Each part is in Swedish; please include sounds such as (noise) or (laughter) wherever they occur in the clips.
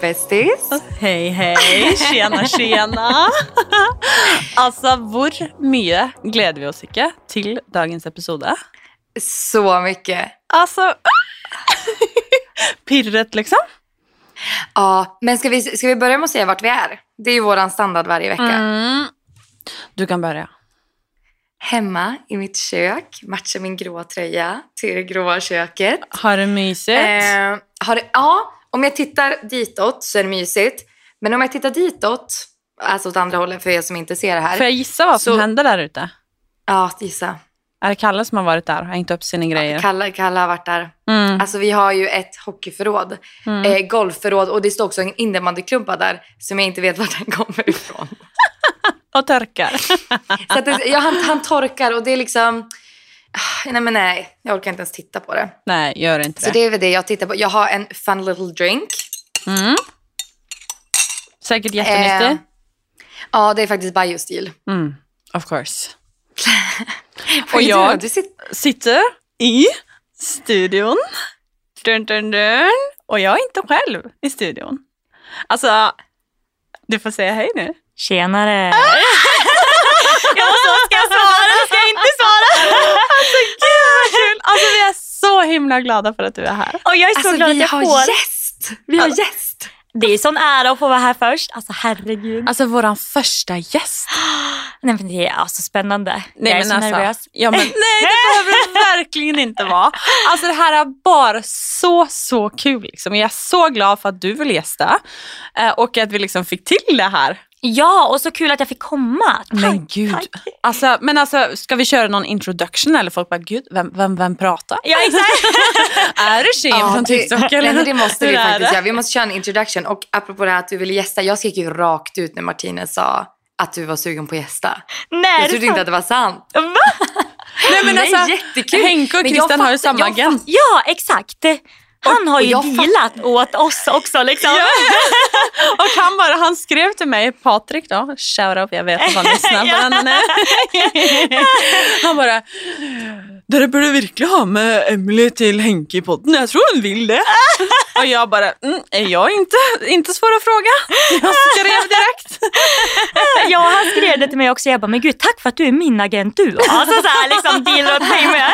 Bästis! Hej, hej. Tjena, tjena. altså, (laughs) hvor mye gleder vi oss ikke til dagens episode? Så mycket. Altså (laughs) Pirret, liksom. Ja, men ska vi, ska vi börja med att säga vart vi är? Det är ju våran standard varje vecka. Mm. Du kan börja. Hemma i mitt kök, matchar min gråa tröja till det gråa köket. Har du mysigt? Eh, har det, ja, om jag tittar ditåt så är det mysigt. Men om jag tittar ditåt, alltså åt andra hållet för er som inte ser det här. Får jag gissa vad som Så- händer där ute? Ja, gissa. Är det Kalle som har varit där och hängt upp sina grejer? Kalle, Kalle har varit där. Mm. Alltså vi har ju ett hockeyförråd, Mm. eh, golfförråd och det står också en innebandyklubba där som jag inte vet var den kommer ifrån. (laughs) Och torkar. Så att det, ja, han, han torkar och det är liksom... ah, Nej men nej, jag orkar inte ens titta på det. Nej, gör inte Så det. det är väl det jag tittar på. Jag har en fun little drink. Mm. Säkert jättenyttig. Eh, ja, det är faktiskt biostil. Mm. Of course. (laughs) Och jag- sitter... Sitter i studion. Dun, dun, dun. Och jag är inte själv i studion. Alltså, du får säga hej nu. Tjenare. (laughs) jag måste, ska jag svara? Ska jag inte svara? Alltså gud vad kul! Alltså vi är så himla glada för att du är här. Och jag är så Alltså glad att vi jag har får. gäst! Vi har gäst! Det är sån ära att få vara här först. Alltså herregud. Alltså våran första gäst. (gasps) Nej, men det är alltså spännande. Nej, jag är men så alltså, nervös. Ja, men, (laughs) nej, det behöver det (laughs) verkligen inte vara. Alltså det här är bara så, så kul. Liksom. Jag är så glad för att du vill gästa eh, och att vi liksom fick till det här. Ja, och så kul att jag fick komma. Tack, Men gud. tack. Alltså, men alltså, ska vi köra någon introduction eller folk bara, gud, vem, vem, vem pratar? Ja, exakt. (laughs) är det tjejen från det, TikTok eller? nej, det måste vi faktiskt göra. Vi måste köra en introduction. Och apropå det här att du ville gästa. Jag skrek ju rakt ut när Martinez sa att du var sugen på att gästa. Nej, Jag trodde inte att det var sant. Va? Nej, men Nej, alltså, jättekul. Henke och Men jag Christian har ju samma agent. Ja, exakt. Han har ju fatt- dealat åt oss också liksom. Ja. (laughs) Och han, bara, han skrev till mig, Patrik då, shoutout, jag vet att han lyssnar på den. Han bara, dere burde virkelig ha med Emily till Henke i podden, jag tror hon vill det. (laughs) Och jag bara, mm, är jag inte, inte svår att fråga. Jag skrev direkt. (laughs) Ja, han skrev det till mig också. Jag bara, men gud, tack för att du är min agent du. Alltså så här, liksom åt mig med.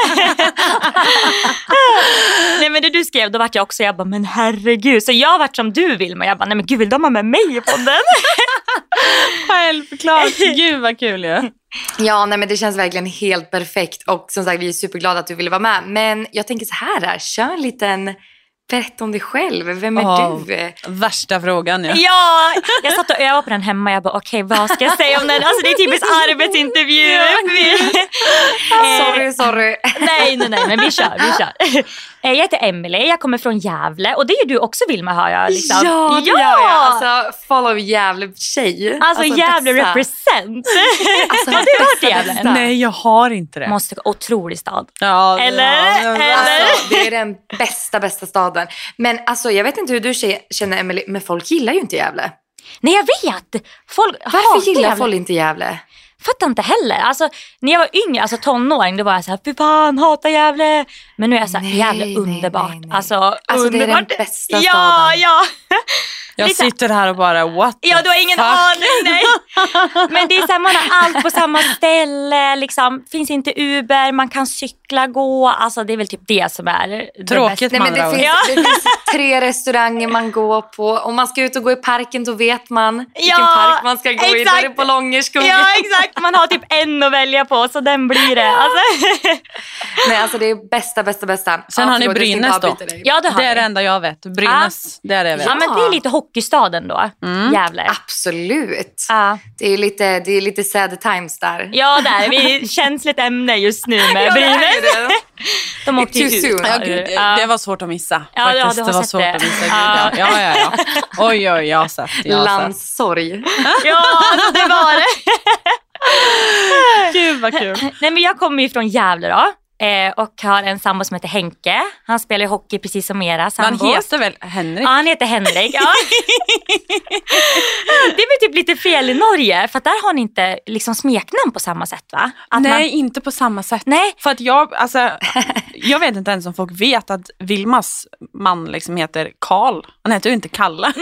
(laughs) nej men det du skrev, då vart jag också, jag bara, men herregud. Så jag vart som du vill, men jag bara, nej men gud, vill de ha med mig i podden? (laughs) Självklart, gud vad kul ju. Ja, nej, men det känns verkligen helt perfekt. Och som sagt, vi är superglada att du ville vara med. Men jag tänker så här, här kör en liten berätta om dig själv. Vem är Åh. du? Värsta frågan ju. ja, jag satt och övade på den hemma. Jag bara, okej, vad ska jag säga om den? Alltså det är typiskt arbetsintervju. (laughs) Eh, Sorry, sorry. Nej, nej, nej, men vi kör. Vi kör. Jag heter Emily, jag kommer från Gävle och det är ju du också Vilma hör jag. Liksom. Ja, det gör jag. Alltså, follow Gävle tjej. Alltså, Gävle bästa. represent. (laughs) Alltså, Har du varit i Gävle? Nej, jag har inte det. Måste, otrolig stad. Ja, Eller? ja, ja. Eller? Alltså, det är den bästa, bästa staden. Men alltså, jag vet inte hur du känner Emily, men folk gillar ju inte Gävle. Nej, jag vet. Folk Varför gillar Gävle. folk inte Gävle? Fattar inte heller. Alltså, när jag var yngre, alltså tonåring, då var jag så här, fy fan, hatar Gävle. Men nu är jag så här, Nej, Gävle nej, underbart. nej, nej. Alltså, Alltså, det är den underbart. bästa ja, staden. Ja, Jag Lite- sitter här och bara, what Ja, the du har ingen fuck? aning. Nej. (laughs) Men det är så här, man har allt på samma ställe. Liksom. Finns inte Uber, man kan cykla, gå. Alltså, det är väl typ det som är det Tråkigt bästa. Nej, men det, finns, Ja. det finns tre restauranger man går på. Om man ska ut och gå i parken då vet man vilken Ja, park man ska gå i. Då är det exakt. på Långerskogen. Ja, exakt. Man har typ en att välja på, så den blir det. Alltså. Nej, alltså det är bästa, bästa, bästa. Sen har ni förlåt, jag ska inte Brynäs då. Ja, det har Det är det enda jag vet. Brynäs, det är det jag vet. Ja, men det är lite hockeystaden då, Mm. Gävle. Absolut. Ja. Det är lite, det är lite sad times där. Ja, där. Vi är känsligt ämne just nu med (laughs) Ja, det är Brynäs. det. (laughs) De åkte ju ut. Ja, gud, det, Ja. det var svårt att missa. Ja, ja, faktiskt. du har det var sett svårt det. att missa. Gud, Ja. ja. Ja, ja, ja. Oj, oj, jag har sett. Jag har sett. Landssorg. (laughs) Ja, det var det. Gud vad kul. Nej, men jag kommer ju från Gävle då. Eh, och har en sambo som heter Henke. Han spelar ju hockey precis som era Men han sambos. heter väl Henrik? Ja, han heter Henrik. Ja. (laughs) det är väl typ lite fel i Norge för att där har ni inte liksom smeknamn på samma sätt va? Att Nej, Man, inte på samma sätt. nej, För att jag, alltså, (laughs) jag vet inte ens om folk vet att Vilmas man liksom heter Karl. Han heter ju inte Kalle.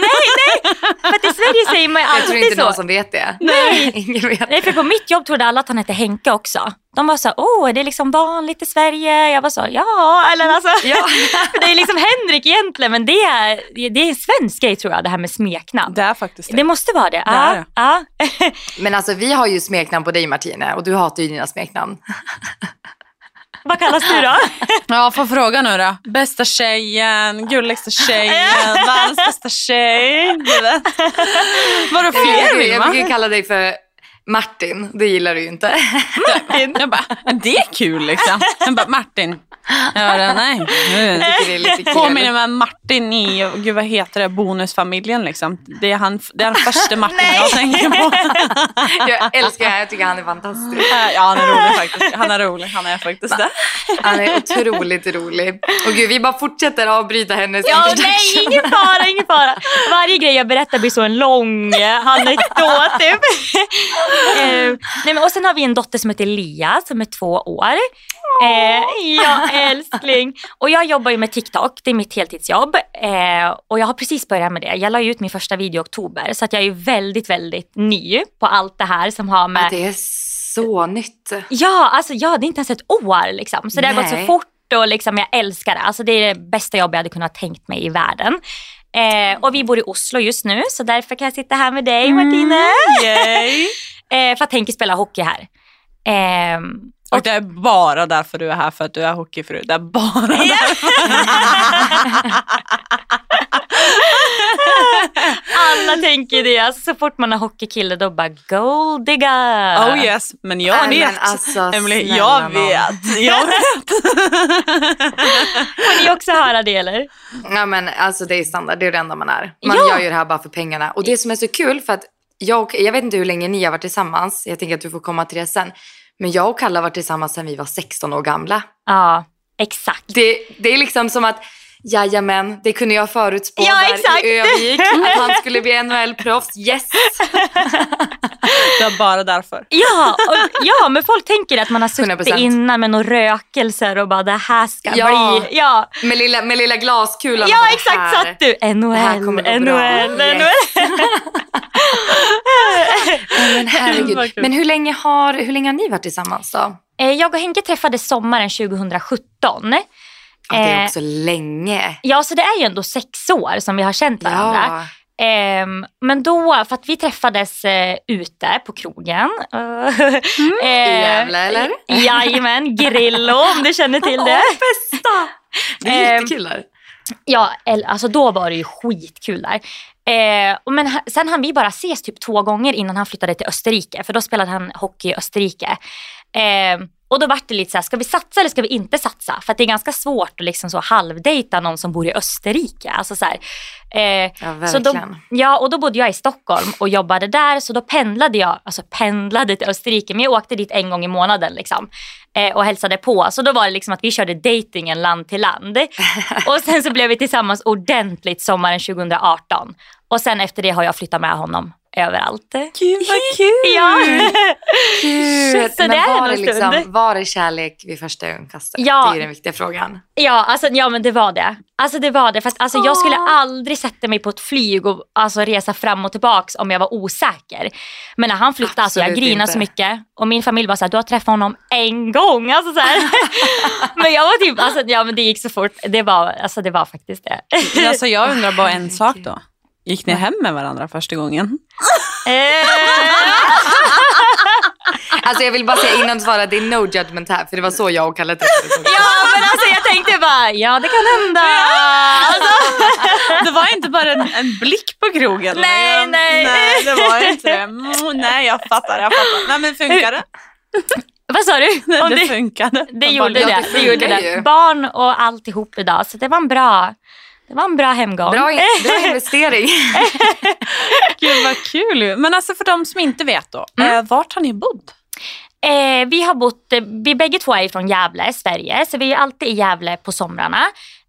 för att i Sverige säger man ju Jag tror alltid inte så. någon som vet det. Nej. (laughs) Ingen vet. Nej, för på mitt jobb trodde alla att han hette Henke också. De var så här, åh, är det liksom vanligt i Sverige? Jag var så, ja, eller alltså. (laughs) Ja. För (laughs) det är liksom Henrik egentligen, men det är, det är en svensk grej tror jag, det här med smeknamn. Det är faktiskt det. Det måste vara det. Det Ja, det. ja. (laughs) Men alltså vi har ju smeknamn på dig Martine och du hatar ju dina smeknamn. Vad kallas du då? Ja, får fråga nu då. Bästa tjejen, gulligaste tjejen, världens bästa tjej. Vadå fler Jag Vilma? brukar ju kalla dig för Martin, det gillar du ju inte. (laughs) Jag bara, det är kul liksom. Jag bara, Martin. Nej. Tycker det är lite (laughs) kul. Påminner mig om Martin i, gud vad heter det, Bonusfamiljen liksom. Det är, han, det är den första Martin jag tänker på. (laughs) Jag älskar honom, jag tycker han är fantastisk. Ja, han är rolig faktiskt. Han är rolig, han är faktiskt det. Han är otroligt rolig. Och gud, vi bara fortsätter avbryta hennes Ja, nej, ingen fara, ingen fara. Varje grej jag berättar blir så en lång anekdot. Typ. (laughs) eh, nej, men, och sen har vi en dotter som heter Lia som är två år. Eh, ja, älskling. Och jag jobbar ju med TikTok, det är mitt heltidsjobb. Eh, och jag har precis börjat med det. Jag la ut min första video i oktober så att jag är ju väldigt, väldigt ny på allt det här som har med... Att det är så nytt. Ja, alltså ja, det är inte ens ett år liksom. Så det har gått så Nej. fort och liksom, jag älskar det. Alltså det är det bästa jobb jag hade kunnat tänkt mig i världen. Eh, och vi bor i Oslo just nu så därför kan jag sitta här med dig Martine. Yay. (laughs) Eh, för att Henke spelar hockey här. Ehm, Och det är bara därför du är här, för att du är hockeyfru. Det är bara därför. (laughs) alla tänker det. Alltså, så fort man har hockeykille då bara gold digger. Oh yes, men jag Nej, vet. men alltså, Emily, jag vet. Jag (laughs) vet. Får ni också höra det eller? Ja men alltså det är standard, det är det enda man är. Man Ja. gör ju det här bara för pengarna. Och det som är så kul för att jag, och- jag vet inte hur länge ni har varit tillsammans, jag tänker att du får komma till det sen. Men jag och Kalle har varit tillsammans sedan vi var 16 år gamla. Ja, exakt. Det, det är liksom som att, jajamän, det kunde jag förutspå Ja, där exakt. i Övik. (laughs) Att han skulle bli NHL-proffs. Yes! (laughs) Det är bara därför. Ja, och, ja, men folk tänker att man har suttit 100%. innan med några rökelser och bara det här ska Ja. bli... Ja, Med lilla, med lilla glaskulan. ja bara, exakt här- satt du. NHL, det NHL, bra. NHL. Men, herregud. Men hur länge, har, hur länge har ni varit tillsammans då? Eh, Jag och Henke träffades sommaren 2017. Ja, det är Eh, också länge. Ja, så det är ju ändå sex år som vi har känt varandra. Ja. Ehm, men då, för att vi träffades eh, ute på krogen. (laughs) Eh, I Gävle, eller? Jajamän, Grillo om du känner till det. bästa! Det är Ehm, jättekul där. Ja, alltså då var det ju skitkul där. Och men sen hann vi bara ses typ två gånger innan han flyttade till Österrike. För då spelade han hockey i Österrike. Eh, och då var det lite så här, ska vi satsa eller ska vi inte satsa? För det är ganska svårt att liksom så halvdejta någon som bor i Österrike. Alltså så här, eh, Ja, så då, verkligen. ja, och då bodde jag i Stockholm och jobbade där. Så då pendlade jag, alltså pendlade till Österrike. Men jag åkte dit en gång i månaden liksom. Eh, och hälsade på. Så då var det liksom att vi körde datingen land till land. (laughs) och sen så blev vi tillsammans ordentligt sommaren 2018. Och sen efter det har jag flyttat med honom överallt. Gud vad (laughs) kul! Ja. Gud. Så Men det var, det liksom, var det kärlek vid första ögonkastet? Ja. Det är den viktiga frågan. Ja, alltså, ja men det var det. Alltså det var det. För att, alltså, jag skulle aldrig sätta mig på ett flyg och alltså, resa fram och tillbaks om jag var osäker. Men när han flyttade, alltså, jag grinade inte. så mycket. Och min familj var så här, du har träffat honom en gång. Alltså, så här. (laughs) men jag var typ, alltså, ja men det gick så fort. Det var, alltså, det var faktiskt det. Alltså, jag undrar bara en sak då. Gick ni hem med varandra första gången? (laughs) Alltså jag vill bara säga innan du svarar, det är no judgment här. För det var så jag och Kalle träffades också. ja men alltså jag tänkte bara, ja det kan hända. Alltså, (laughs) Det var inte bara en, en blick på krogen. Nej, liksom. nej. nej. det var inte det. Mm, (laughs) nej, jag fattar, jag fattar. Nej, men funkar det? vad sa du? Det, det, funkade. det Jag gjorde det. det gjorde det. Barn och alltihop idag. Så det var en bra, det var en bra hemgång. Bra, bra (laughs) investering. (laughs) Gud vad kul. Men alltså för de som inte vet då, Mm. eh, vart har ni bott? Eh, vi har bott, eh, vi bägge två är från Gävle, Sverige, så vi är alltid i Gävle på somrarna.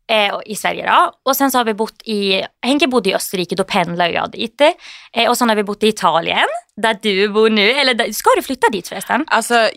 Eh, i Sverige då. Och sen så har vi bott i, Henke bodde i Österrike, då pendlar jag dit. Eh, och sen har vi bott i Italien, där du bor nu. Eller där, ska du flytta dit förresten? Alltså,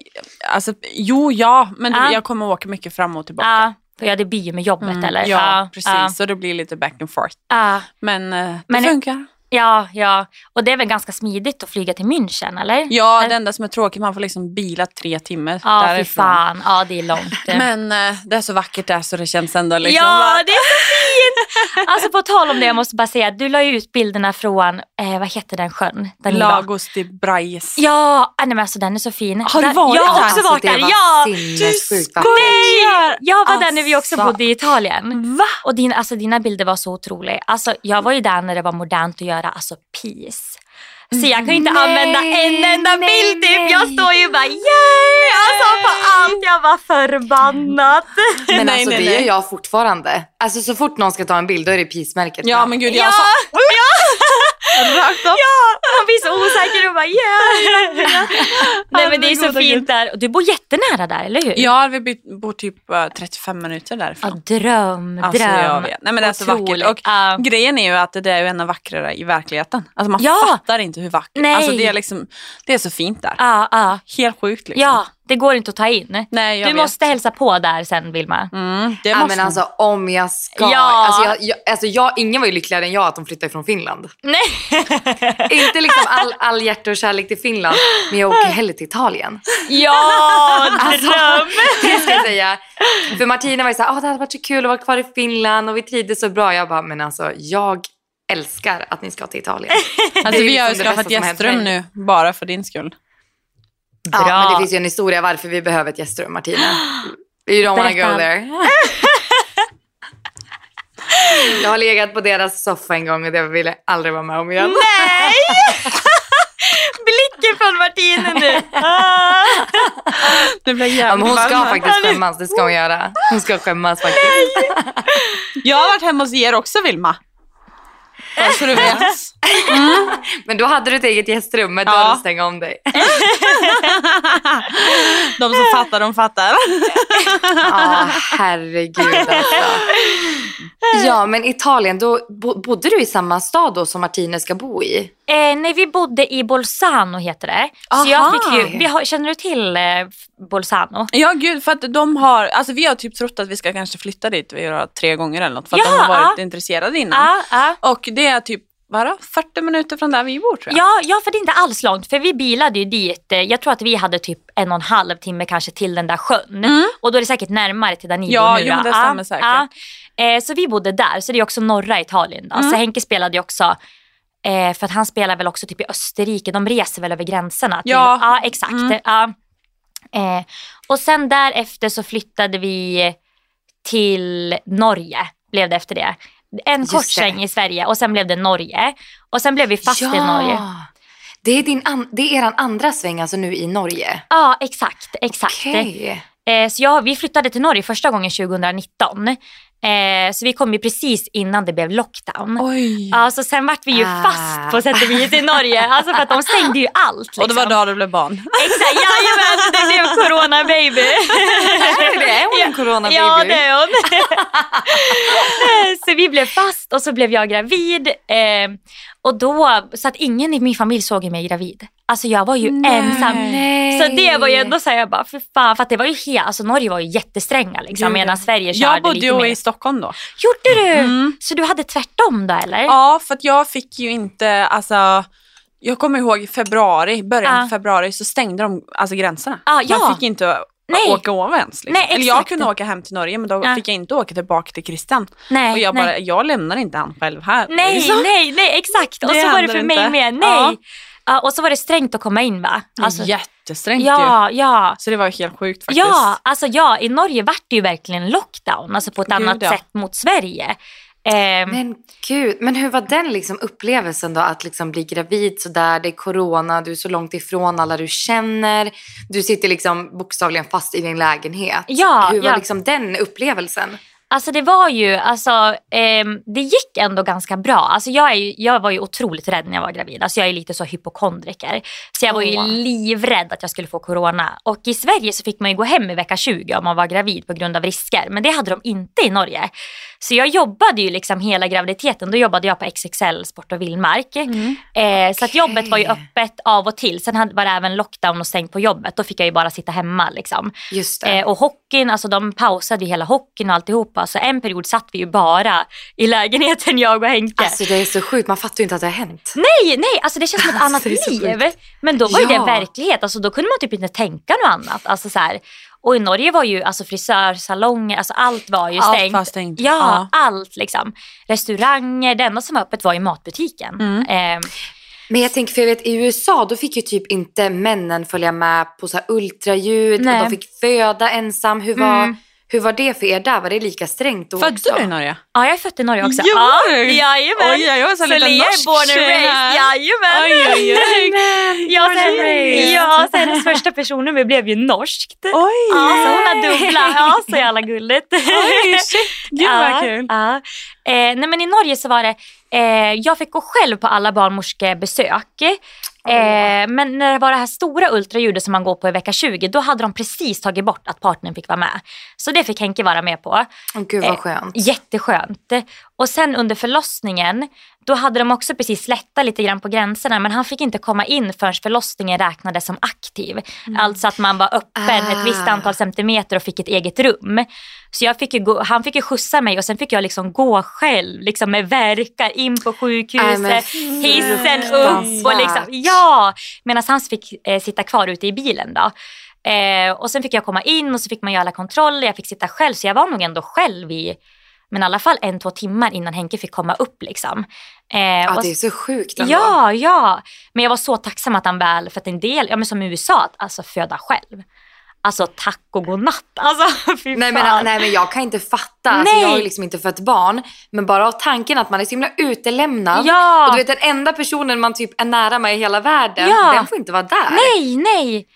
alltså jo, ja, men Ja. jag kommer åka mycket fram och tillbaka. Ja, ja, det blir ju med jobbet Mm, eller? Ja, precis. Ja, Så det blir lite back and forth. ja, Men, det Men- funkar. ja, ja. Och det är väl ganska smidigt att flyga till München eller? Ja, Eller- det enda som är tråkigt, man får liksom bila tre timmar Ja, fy därifrån. fan. Ja, det är långt. (laughs) Men eh, det är så vackert där så det känns ändå liksom ja, bara- det är så fint! (laughs) Alltså på tal om det, jag måste bara säga du la ju ut bilderna från, eh, vad heter den sjön? Där? Lagos de Brais. Ja, nej, men alltså den är så fin. Har du Där- varit Jag har där? också Alltså, varit där. Ja. vackert. Nej! Jag var där när vi också Alltså. bodde i Italien. Va? Och din, alltså, dina bilder var så otroliga. Alltså, jag var ju där när det var modernt att göra alltså, peace. Så jag kan inte Nej, använda en enda nej, bild typ. nej. Jag står ju bara yay! Alltså på allt. Jag var förbannat. Men Nej, alltså nej, det nej. gör jag fortfarande. Alltså så fort någon ska ta en bild då är det peace-märket. Ja men gud, jag Ja, sa rakt upp. Ja, man blir så osäker och bara yeah! (laughs) Nej men det är så fint där. Du bor jättenära där, eller hur? Ja, vi bor typ eh, 35 minuter Ja, därifrån. dröm, Alltså, dröm. jag vet. Nej, men det är så vackert. Och Ja. Grejen är ju att det är ju ännu vackrare i verkligheten. Alltså man Ja. fattar inte hur vackert. Nej. Alltså det är liksom, det är så fint där. Ja, ja. Helt sjukt liksom. ja, det går inte att ta in. Nej, jag Du vet. måste hälsa på där sen Vilma. Mm, det Ja, måste men alltså om jag ska. Ja. Alltså, jag, jag, alltså jag, ingen var ju lyckligare än jag att de flyttade från Finland. Nej. (laughs) Inte liksom all, all hjärta och kärlek till Finland, men jag åker hellre till Italien. Ja, (laughs) dröm! Det ska jag säga. För Martina var ju såhär, ah, det hade varit så kul att vara kvar i Finland och vi trivdes så bra. Jag bara, men alltså jag älskar att ni ska till Italien. Alltså, vi har ju liksom skaffat gästrum nu, bara för din skull. Ja, Bra. men det finns ju en historia varför vi behöver ett gästrum, Martina. (gasps) You don't wanna go there. (laughs) Jag har legat på deras soffa en gång och det vill jag aldrig vara med om igen. Nej! (laughs) Blicken från Martina nu. (laughs) Det blir Ja, jävligt men hon ska faktiskt skämmas, det ska hon göra. Hon ska skämmas faktiskt. Jag har varit hemma hos er också Vilma. Bara så du vet. Men då hade du ett eget gästrum med Ja. dörren stänga om dig. (laughs) De som fattar, de fattar. Ja, herregud alltså. Ja, men Italien, då bo- bodde du i samma stad då som Martine ska bo i? Eh, nej, vi bodde i Bolzano heter det. Så jag Aha. fick ju, vi har, känner du till eh, Bolzano? Ja gud, för att de har, alltså vi har typ trott att vi ska kanske flytta dit vi har tre gånger eller något för att Ja, de har varit ja. intresserade innan. Ja, ja. Och det är typ, vadå, 40 minuter från där vi bor tror jag. Ja, ja, för det är inte alls långt. För vi bilade ju dit. eh, Jag tror att vi hade typ en och en halv timme kanske till den där sjön. Och då är det säkert närmare till där ni Ja, bor nu. jo, men det stämmer säkert. Eh, Så vi bodde där. Så det är också norra Italien. Då. Så Henke spelade ju också eh, för att han spelar väl också typ i Österrike. De reser väl över gränserna. Till, Ja. ja exakt. Ja. Eh, och sen därefter så flyttade vi till Norge. Blev det efter det. En Just kort sväng i Sverige och sen blev det Norge. Och sen blev vi fast i Norge. Det är, din an- det är eran andra sväng alltså nu i Norge? Ja, exakt. exakt. Okej. Eh, så jag, vi flyttade till Norge första gången 2019. Eh, så vi kom ju precis innan det blev lockdown. Oj. Ja, så sen vart vi ju Ah. fast på sätt och vis i Norge. Alltså för att de stängde ju allt. Liksom. Och det var då det blev barn. Exakt, jajamän, det blev corona baby. Är det? Är hon en corona Ja, baby? det är hon. så vi blev fast och så blev jag gravid. Eh, och då, så att ingen i min familj såg mig gravid. Alltså jag var ju Nej. ensam. Nej. Så det var ju ändå såhär, jag bara för fan, för att det var ju helt, alltså Norge var ju jättestränga liksom medan. Sverige körde Jag bodde ju i Stockholm då. Gjorde du? Mm. Så du hade tvärtom då eller? Ja, för att jag fick ju inte, alltså jag kommer ihåg i februari, början Ja. av februari så stängde de alltså gränserna. Ja, ja. Man fick inte Nej. åka över ens. Liksom. Nej, Eller jag kunde åka hem till Norge men då Ja. fick jag inte åka tillbaka till Christian. Nej, och jag nej. bara, jag lämnar inte han själv här. Nej, Liksom. nej, nej, exakt. Och Det så var det för mig inte. med. Nej. Ja. Och så var det strängt att komma in va? Alltså, Jättesträngt ju. ja, ja. Så det var helt sjukt faktiskt. Ja, alltså ja, i Norge vart det ju verkligen lockdown, alltså på ett Gud, annat ja. sätt mot Sverige. Ehm, Men gud, men hur var den liksom upplevelsen då att liksom bli gravid sådär, det är corona, du är så långt ifrån alla du känner, du sitter liksom bokstavligen fast i din lägenhet. Ja, hur var ja. liksom den upplevelsen? Alltså det var ju, alltså ehm, det gick ändå ganska bra. Alltså jag, är ju, jag var ju otroligt rädd när jag var gravid. Alltså jag är lite så hypokondriker. Så jag var ju livrädd att jag skulle få corona. Och i Sverige så fick man ju gå hem i vecka 20 om man var gravid på grund av risker. Men det hade de inte i Norge. Så jag jobbade ju liksom hela graviditeten. Då jobbade jag på XXL Sport och Vildmark. Eh, så att jobbet var ju öppet av och till. Sen var det även lockdown och stängt på jobbet. Då fick jag ju bara sitta hemma liksom. Just. Eh, och hockeyn, alltså de pausade ju hela hockeyn och alltihopa. Så en period satt vi ju bara i lägenheten jag och Henke. Alltså det är så sjukt, man fattar ju inte att det har hänt. nej, nej, alltså det känns som ett Alltså, annat liv. Men då var ju Ja. det verklighet. Alltså då kunde man typ inte tänka något annat. Alltså så här. Och i Norge var ju alltså frisörsalonger, alltså allt var ju Allt stängt. var stängt. Ja, allt liksom. Restauranger, det enda som var öppet var ju matbutiken. Mm. Eh, Men jag tänker, för jag vet i USA då fick ju typ inte männen följa med på så här ultraljud de fick föda ensam. Hur var, Mm. Hur var det för er där? Var det lika strängt då Födde också? du i Norge? ja, jag är född i Norge också. Jo! Ja, jajamän. Oj, jag var så lite Lea är norsk born and tjej raised. här. Jajamän. Oj, oj, oj. Ja, Born and sen, raised. ja, så hennes första personnummer blev ju norskt. Oj! Ja, så hon har dubbla. Ja, så jävla gulligt. Oj, shit. Gud vad kul. Ja. Eh, nej, men I Norge så var det, eh, jag fick gå själv på alla barnmorskebesök. Eh, men när det var det här stora ultraljudet som man går på i vecka 20, då hade de precis tagit bort att partnern fick vara med. Så det fick Henke vara med på. Gud vad Eh, skönt. Jätteskönt. Och sen under förlossningen, då hade de också precis lättat lite grann på gränserna men han fick inte komma in förrän förlossningen räknades som aktiv. Alltså att man var öppen ett visst Ah. antal centimeter och fick ett eget rum. Så jag fick gå, han fick ju skjutsa mig och sen fick jag liksom gå själv liksom med verkar in på sjukhuset, Nej, hissen upp och liksom, ja! Medan han fick eh, sitta kvar ute i bilen då. Eh, och sen fick jag komma in och så fick man göra alla kontroller, jag fick sitta själv så jag var nog ändå själv i men i alla fall en, två timmar innan Henke fick komma upp liksom. Eh, Ja, och det är så sjukt ändå. Ja, ja. Men jag var så tacksam att han väl, för att en del, ja men som i USA, att alltså föda själv. Alltså tack och godnatt. (laughs) Alltså fy Nej fan. men, nej men jag kan inte fatta, alltså, Nej. jag har ju liksom inte fött barn. Men bara av tanken att man är så himla utelämnad. Ja. Och du vet den enda personen man typ är nära med i hela världen, Ja. den får inte vara där. Nej, nej.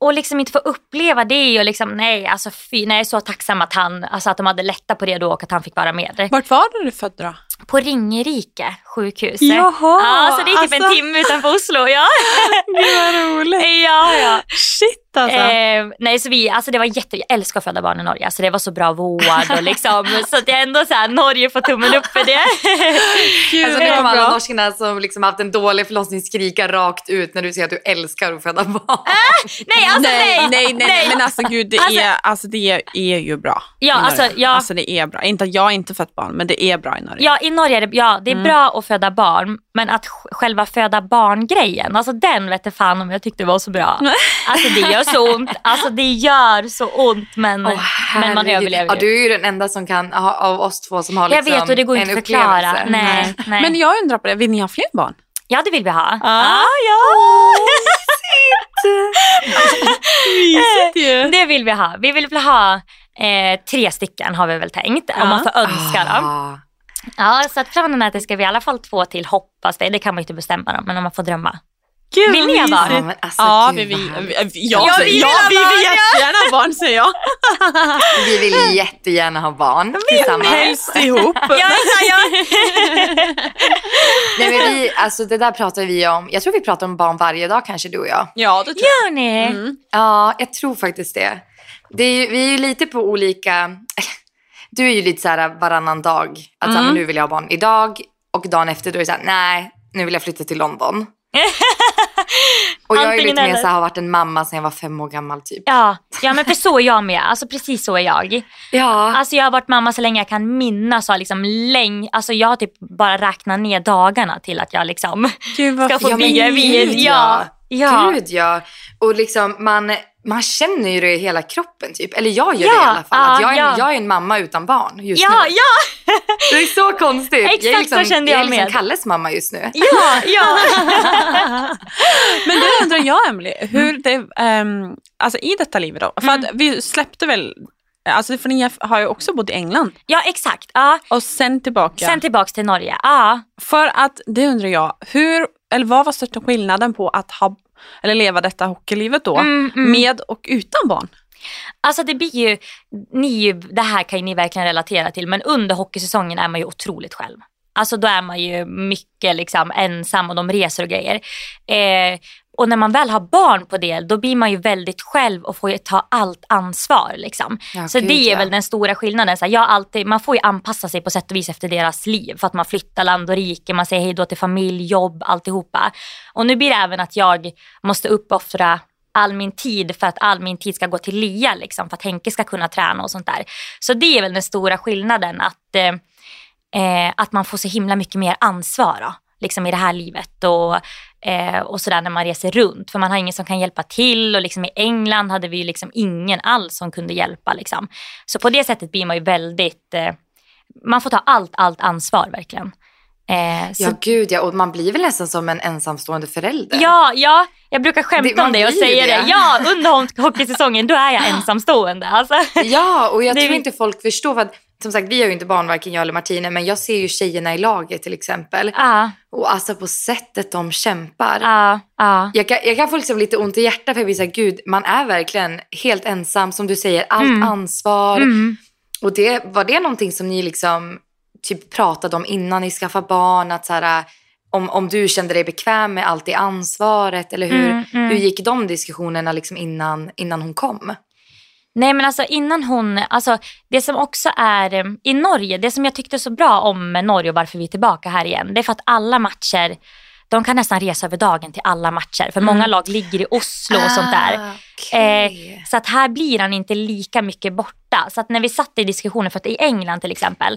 Och liksom inte få uppleva det och liksom nej, alltså fy, nej, jag är så tacksam att han, alltså att de hade lättat på det då och att han fick vara med. Vart var du född då? På Ringerike sjukhus. Jaha, Ja, så det är typ en alltså. timme utanför Oslo. Ja, (laughs) Gud vad roligt. ja, ja. Shit alltså. Eh, nej, så vi, alltså det var jätte, jag älskar att föda barn i Norge. Alltså det var så bra vård och liksom, (laughs) så att jag ändå så här, Norge får tummen upp för det. Gud Alltså nu kommer alla norskarna som liksom haft en dålig förlossning skrika rakt ut när du säger att du älskar att föda barn. (laughs) nej, alltså nej. nej, nej, nej, nej, men alltså gud det, Alltså- är, alltså, det är, ju bra. Ja, alltså, ja. alltså det är bra. Inte att jag inte fött barn, men det är bra i Norge. Ja, i Norge är det, ja, det är Mm. bra att föda barn, men att sj- själva föda barn-grejen, alltså den vet jag fan om jag tyckte var så bra. (laughs) Alltså det gör så ont, alltså det gör så ont men, Åh, men man överlever Ja, ju. du är ju den enda som kan, av oss två som har Jag liksom vet och det går inte att förklara. Nej, nej. Men jag undrar på det, vill ni ha fler barn? Ja, det vill vi ha. Ah. ja. Mysigt ju. (laughs) Det vill vi ha. Vi vill väl ha eh, tre stycken har vi väl tänkt, om man får önska dem. Ja, så att planen är att det ska bli i alla fall två till, hoppas vi. Det kan man ju inte bestämma dem, men om man får drömma. Gud, Vill ni ha barn? Ja, men alltså, Ja, vi, vad vi, härligt. vi, ja, Ja, vi vill ja, vi barn, vill ja. jättegärna ha barn säger jag. (laughs) Vi vill jättegärna ha barn tillsammans. Helst ihop. (laughs) Ja, ja. (laughs) Nej, men vi, alltså, det där pratar vi om. Jag tror vi pratar om barn varje dag kanske du och jag. Ja, det tror Gör ni? Mm. Ja, jag tror faktiskt det. det är ju, vi är ju lite på olika... Du är ju lite så här varannan dag. Att så här, Mm. men nu vill jag ha barn idag. Och dagen efter då är det så här, nej, nu vill jag flytta till London. (laughs) Och jag är Antingen lite mer så här, har varit en mamma sedan jag var fem år gammal typ. Ja, ja, men för så är jag med. Alltså precis så är jag. (laughs) Ja. Alltså jag har varit mamma så länge jag kan minnas. och Liksom läng- alltså jag har typ bara räknat ner dagarna till att jag liksom Gud vad ska få Ja, bli men gravid. Ja, ja. Gud ja. Och liksom man, man känner ju det i hela kroppen typ. Eller jag gör Ja, det i alla fall. Att ja, jag, är, ja. jag är en mamma utan barn just Ja, nu. ja, Det är så konstigt. jag är Exakt liksom, så kände jag jag är liksom med. Kalles mamma just nu. ja, ja. (laughs) Men det undrar jag Emily, hur det, ehm, alltså i detta livet då, för att vi släppte väl, alltså för ni har ju också bott i England ja exakt. Ja. och sen tillbaka. Sen tillbaks till Norge. Ja. För att det undrar jag, hur, eller vad var största skillnaden på att ha, eller leva detta hockeylivet då, Mm, mm. med och utan barn? Alltså det blir ju, ni, det här kan ju ni verkligen relatera till, men under hockeysäsongen är man ju otroligt själv. Alltså då är man ju mycket liksom ensam och de reser och grejer. Eh, och när man väl har barn på det, då blir man ju väldigt själv och får ta allt ansvar. Liksom. Ja, så gud, det är ja. väl den stora skillnaden. Så här, jag alltid, man får ju anpassa sig på sätt och vis efter deras liv. För att man flyttar land och rike, man säger hej då till familj, jobb, alltihopa. Och nu blir det även att jag måste uppoffra all min tid för att all min tid ska gå till Lia. Liksom, för att Henke ska kunna träna och sånt där. Så det är väl den stora skillnaden. Att, eh, eh, att man får så himla mycket mer ansvar då, liksom i det här livet och, eh, och sådär när man reser runt. För man har ingen som kan hjälpa till och liksom i England hade vi ju liksom ingen alls som kunde hjälpa. Liksom. Så på det sättet blir man ju väldigt, eh, man får ta allt, allt ansvar verkligen. Eh, så Ja, gud ja. Och man blir väl nästan som en ensamstående förälder. Ja, ja, jag brukar skämta Det- om det och säga det. det. Ja, under ho- hockeysäsongen då är jag ensamstående. Alltså. Ja, och jag (laughs) Det tror vi- inte folk förstår. För att, som sagt, vi har ju inte barn, varken jag eller Martina, men jag ser ju tjejerna i laget till exempel. Ja, Och alltså på sättet de kämpar. ja, ja. Jag kan, jag kan få liksom lite ont i hjärtat för jag blir så här, gud, man är verkligen helt ensam. Som du säger, allt ansvar. Mm. Och det, var det någonting som ni liksom typ pratade om innan ni skaffade barn? Att så här, om, om du kände dig bekväm med allt det ansvaret? Eller hur, Mm, mm. hur gick de diskussionerna liksom innan, innan hon kom? Nej men alltså innan hon, alltså det som också är eh, i Norge, det som jag tyckte så bra om Norge och varför vi är tillbaka här igen, det är för att alla matcher, de kan nästan resa över dagen till alla matcher. För många lag ligger i Oslo och sånt där. Ah, okej. Eh, så att här blir han inte lika mycket borta. Så att när vi satt i diskussionen, för att i England till exempel,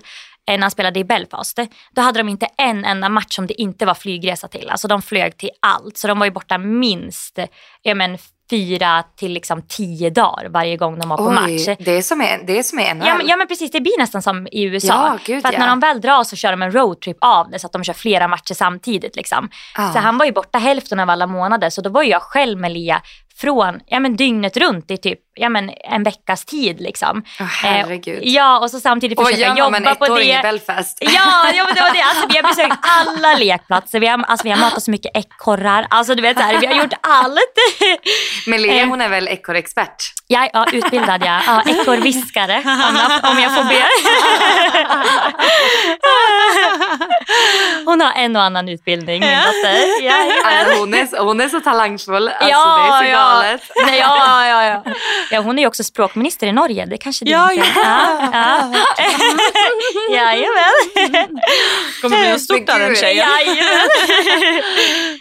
eh, när han spelade i Belfast, då hade de inte en enda match som det inte var flygresa till. Alltså de flög till allt. Så de var ju borta minst ja, men, fyra till liksom tio dagar varje gång de var på match. Det är som är, det är som är NHL. Ja men, ja men precis, det blir nästan som i USA. Ja, gud, För att ja. när de väl drar så kör de en roadtrip av det så att de kör flera matcher samtidigt. Liksom. Ja. Så han var ju borta hälften av alla månader så då var jag själv med Lia från ja, men dygnet runt i typ ja, men en veckas tid. Liksom. Åh, herregud. Eh, ja och så samtidigt försöka med en jobba på ettåring i det. Belfast? Ja, ja men det var det. Alltså, vi har besökt (laughs) alla lekplatser. Vi har, alltså, vi har matat så mycket ekorrar. Alltså, du vet, så här, vi har gjort allt. (laughs) Men Lea Eh. hon är väl ekorrexpert? Ja, ja utbildad ja. ja ekorrviskare om jag, om jag får be. (laughs) Hon har en och annan utbildning min dotter. Jajamän. Alltså, hon, är, så- hon är så talangfull. Alltså, ja, det är så ja. Galet. Nej, ja, ja, ja. ja, hon är ju också språkminister i Norge. Det kanske du Ja, inte... ja. ja. (laughs) Jajamän. kommer bli något stort av den tjejen. Jajamän.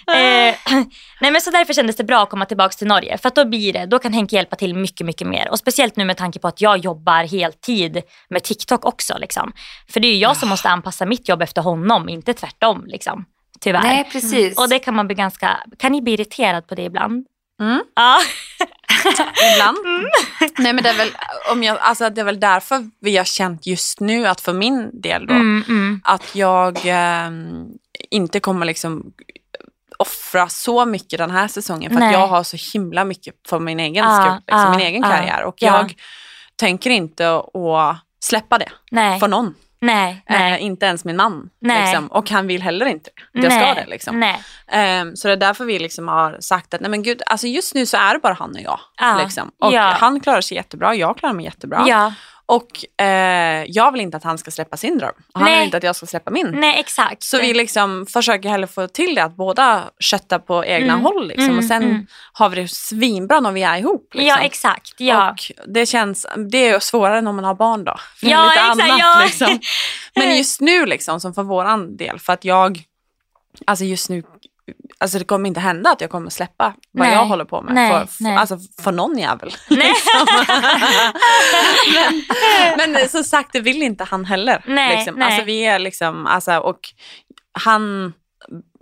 (laughs) eh, (clears throat) nej men så därför kändes det bra att komma tillbaka till Norge. För att då blir det, då kan Henke hjälpa till mycket, mycket mer. Och speciellt nu med tanke på att jag jobbar heltid med TikTok också. Liksom. För det är ju jag som måste anpassa mitt jobb efter honom, inte tvärtom. Liksom. Tyvärr. Nej, precis. Och det kan man bli ganska, kan ni bli irriterad på det ibland? Mm. Ja. (laughs) Ibland. Nej men det är, väl, om jag, alltså, det är väl därför vi har känt just nu att för min del då, Mm, mm. att jag ehm, inte kommer liksom offra så mycket den här säsongen för Nej. att jag har så himla mycket för min egen Ah, skull, liksom, ah, min egen ah, karriär och ja. jag tänker inte att släppa det Nej, för någon. Nej, nej. Eh, inte ens min man. Liksom. Och han vill heller inte. Jag nej, ska det liksom. Ehm, så det är därför vi liksom har sagt att nej men gud, alltså just nu så är det bara han och jag. Ja, Liksom. Och ja. han klarar sig jättebra, jag klarar mig jättebra. Ja, Och eh, jag vill inte att han ska släppa sin dröm. Och han Nej. vill inte att jag ska släppa min. nej exakt. Så vi liksom försöker heller få till det att båda köttar på egna Mm, håll. Liksom. mm, och sen mm. har vi det svinbra när vi är ihop. Liksom. Ja exakt. Ja. Och det känns, det är svårare när man har barn då. För Ja, lite exakt, annat, ja. liksom. (laughs) Men just nu liksom, som för våran del, för att jag, alltså just nu, alltså det kommer inte hända att jag kommer släppa vad Nej, jag håller på med. nej, för, nej. Alltså för någon jävel. (laughs) Nej. (laughs) men, men som sagt, det vill inte han heller. Nej, liksom. nej. Alltså vi är liksom, alltså, och han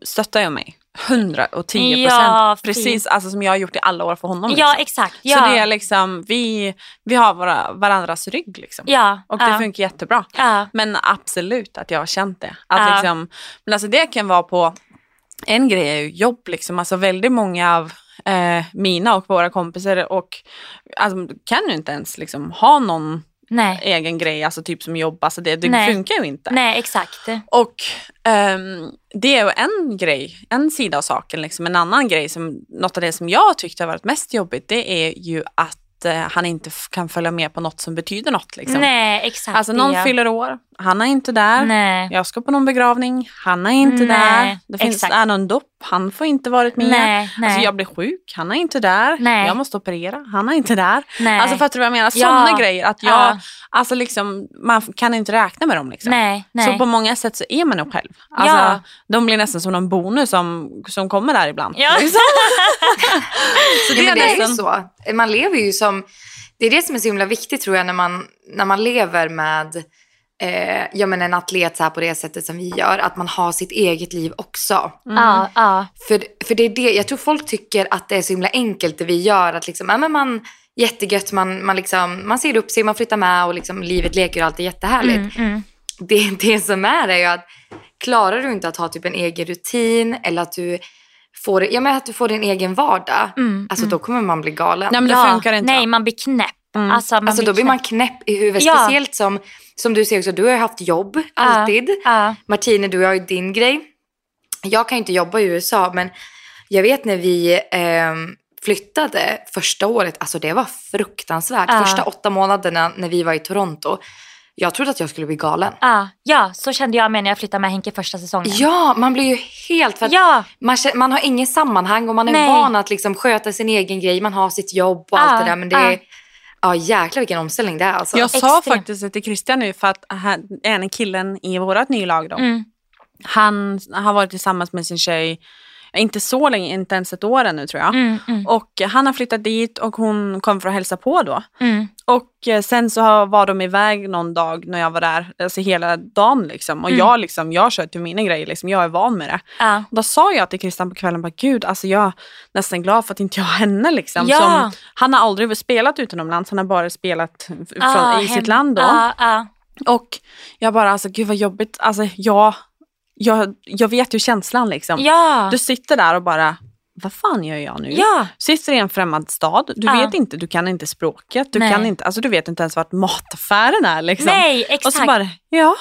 stöttar ju mig. 110 procent. Ja. Precis alltså, som jag har gjort i alla år för honom. Ja liksom. exakt. Ja. Så det är liksom, vi, vi har våra, varandras rygg. Liksom. ja. Och det funkar jättebra. Men absolut att jag har känt det. Att liksom, men alltså det kan vara på, en grej är ju jobb liksom. Alltså väldigt många av eh, mina och våra kompisar och alltså, kan ju inte ens liksom ha någon Nej. egen grej, alltså typ som jobb. Alltså det, det Nej. funkar ju inte. Nej exakt. Och ehm, det är ju en grej, en sida av saken. Liksom. En annan grej, som, något av det som jag tyckte har varit mest jobbigt, det är ju att eh, han inte kan följa med på något som betyder något. Liksom. Nej, exakt. Alltså någon det. fyller år, han är inte där. Nej. Jag ska på någon begravning, han är inte Nej, där. Det finns, exakt. är någon dopp, han får inte varit med. Nej, nej. Alltså jag blir sjuk, han är inte där. Nej. Jag måste operera, han är inte där. Nej. Alltså fattar du vad jag menar? Ja. Sådana grejer. Att jag, Ja. alltså liksom, man kan inte räkna med dem. Liksom. nej, nej. Så på många sätt så är man nog själv. Alltså, Ja. De blir nästan som någon bonus som, som kommer där ibland. Ja. Liksom. (laughs) så Ja, men det är ju så. Man lever ju som... Det är det som är så himla viktigt tror jag när man, när man lever med eh, ja, men en atlet så här på det sättet som vi gör. Att man har sitt eget liv också. Ja, ja. För, för det är det, jag tror folk tycker att det är så himla enkelt det vi gör. Att liksom, ja, men man, jättegött, man, man, liksom, man ser upp sig, man flyttar med och liksom, livet leker och allt är jättehärligt. Mm, mm. Det, det som är är ju att klarar du inte att ha typ en egen rutin eller att du får, ja, men att du får din egen vardag, Mm, alltså då kommer man bli galen. Nej men det ja. funkar inte. Nej, man blir knäpp. Mm. Alltså, Alltså då blir man knäpp i huvudet. Ja. Speciellt som, som du säger också, du har ju haft jobb alltid. Ja. Martine, du har ju din grej. Jag kan ju inte jobba i USA men jag vet när vi ehm, flyttade första året, alltså det var fruktansvärt. Ja. Första åtta månaderna när vi var i Toronto. Jag trodde att jag skulle bli galen. Ja, ja, så kände jag med när jag flyttade med Henke första säsongen. Ja, man blir ju helt... För Ja, man, man har ingen sammanhang och man är Nej. van att liksom sköta sin egen grej. Man har sitt jobb och allt Ja, det där. Men det ja. är... Ja, jäklar vilken omställning det är alltså. Jag sa Extremt. faktiskt det till Christian nu för att han, en killen i vårt nya lag då, mm. han har varit tillsammans med sin tjej, inte så länge, inte ens ett år ännu tror jag. Mm, mm, Och han har flyttat dit och hon kom för att hälsa på då. mm. Och eh, sen så var de iväg någon dag när jag var där, alltså hela dagen liksom. Och Mm. jag liksom, jag kör till mina grejer liksom, jag är van med det. Ja. Då sa jag till Christian på kvällen, bara, gud alltså jag är nästan glad för att inte jag har henne liksom. Ja. Som, han har aldrig spelat utomlands, han har bara spelat från, Ah, i hem- sitt land då. Ja, ja. Och jag bara, alltså gud vad jobbigt, alltså jag, jag, jag vet ju känslan liksom. ja. Du sitter där och bara, vad fan gör jag nu? ja. Sitter i en främmande stad, du Ja. vet inte, du kan inte språket, du, Nej. kan inte, alltså, du vet inte ens vart mataffären är. Liksom. Nej, och exakt. så bara, ja,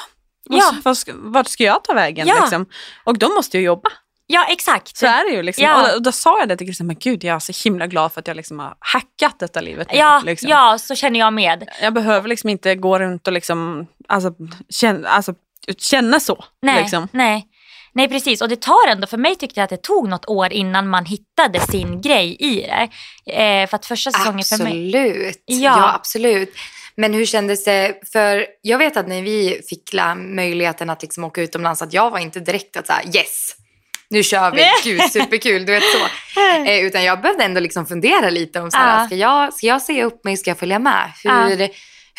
Ja. Vart, ska, vart ska jag ta vägen? Ja. Liksom? Och då måste jag jobba. Ja, exakt. Så är det ju. Liksom. Ja. Och, och då sa jag det till Christian, men gud jag är så himla glad för att jag liksom har hackat detta livet. nu, Ja, liksom. ja, så känner jag med. Jag behöver liksom inte gå runt och liksom, alltså, känna, alltså, känna så. Nej, Liksom. nej. Nej, precis. Och det tar ändå, för mig tyckte jag att det tog något år innan man hittade sin grej i det. Eh, för att första säsongen för mig... Absolut. Ja. Ja. absolut. Men hur kändes det? För jag vet att när vi fick möjligheten att liksom åka utomlands att jag var inte direkt att säga yes, nu kör vi, gud superkul, du vet så. (laughs) Eh, utan jag behövde ändå liksom fundera lite om så här, Ja. ska, jag, ska jag säga upp mig, ska jag följa med? Hur,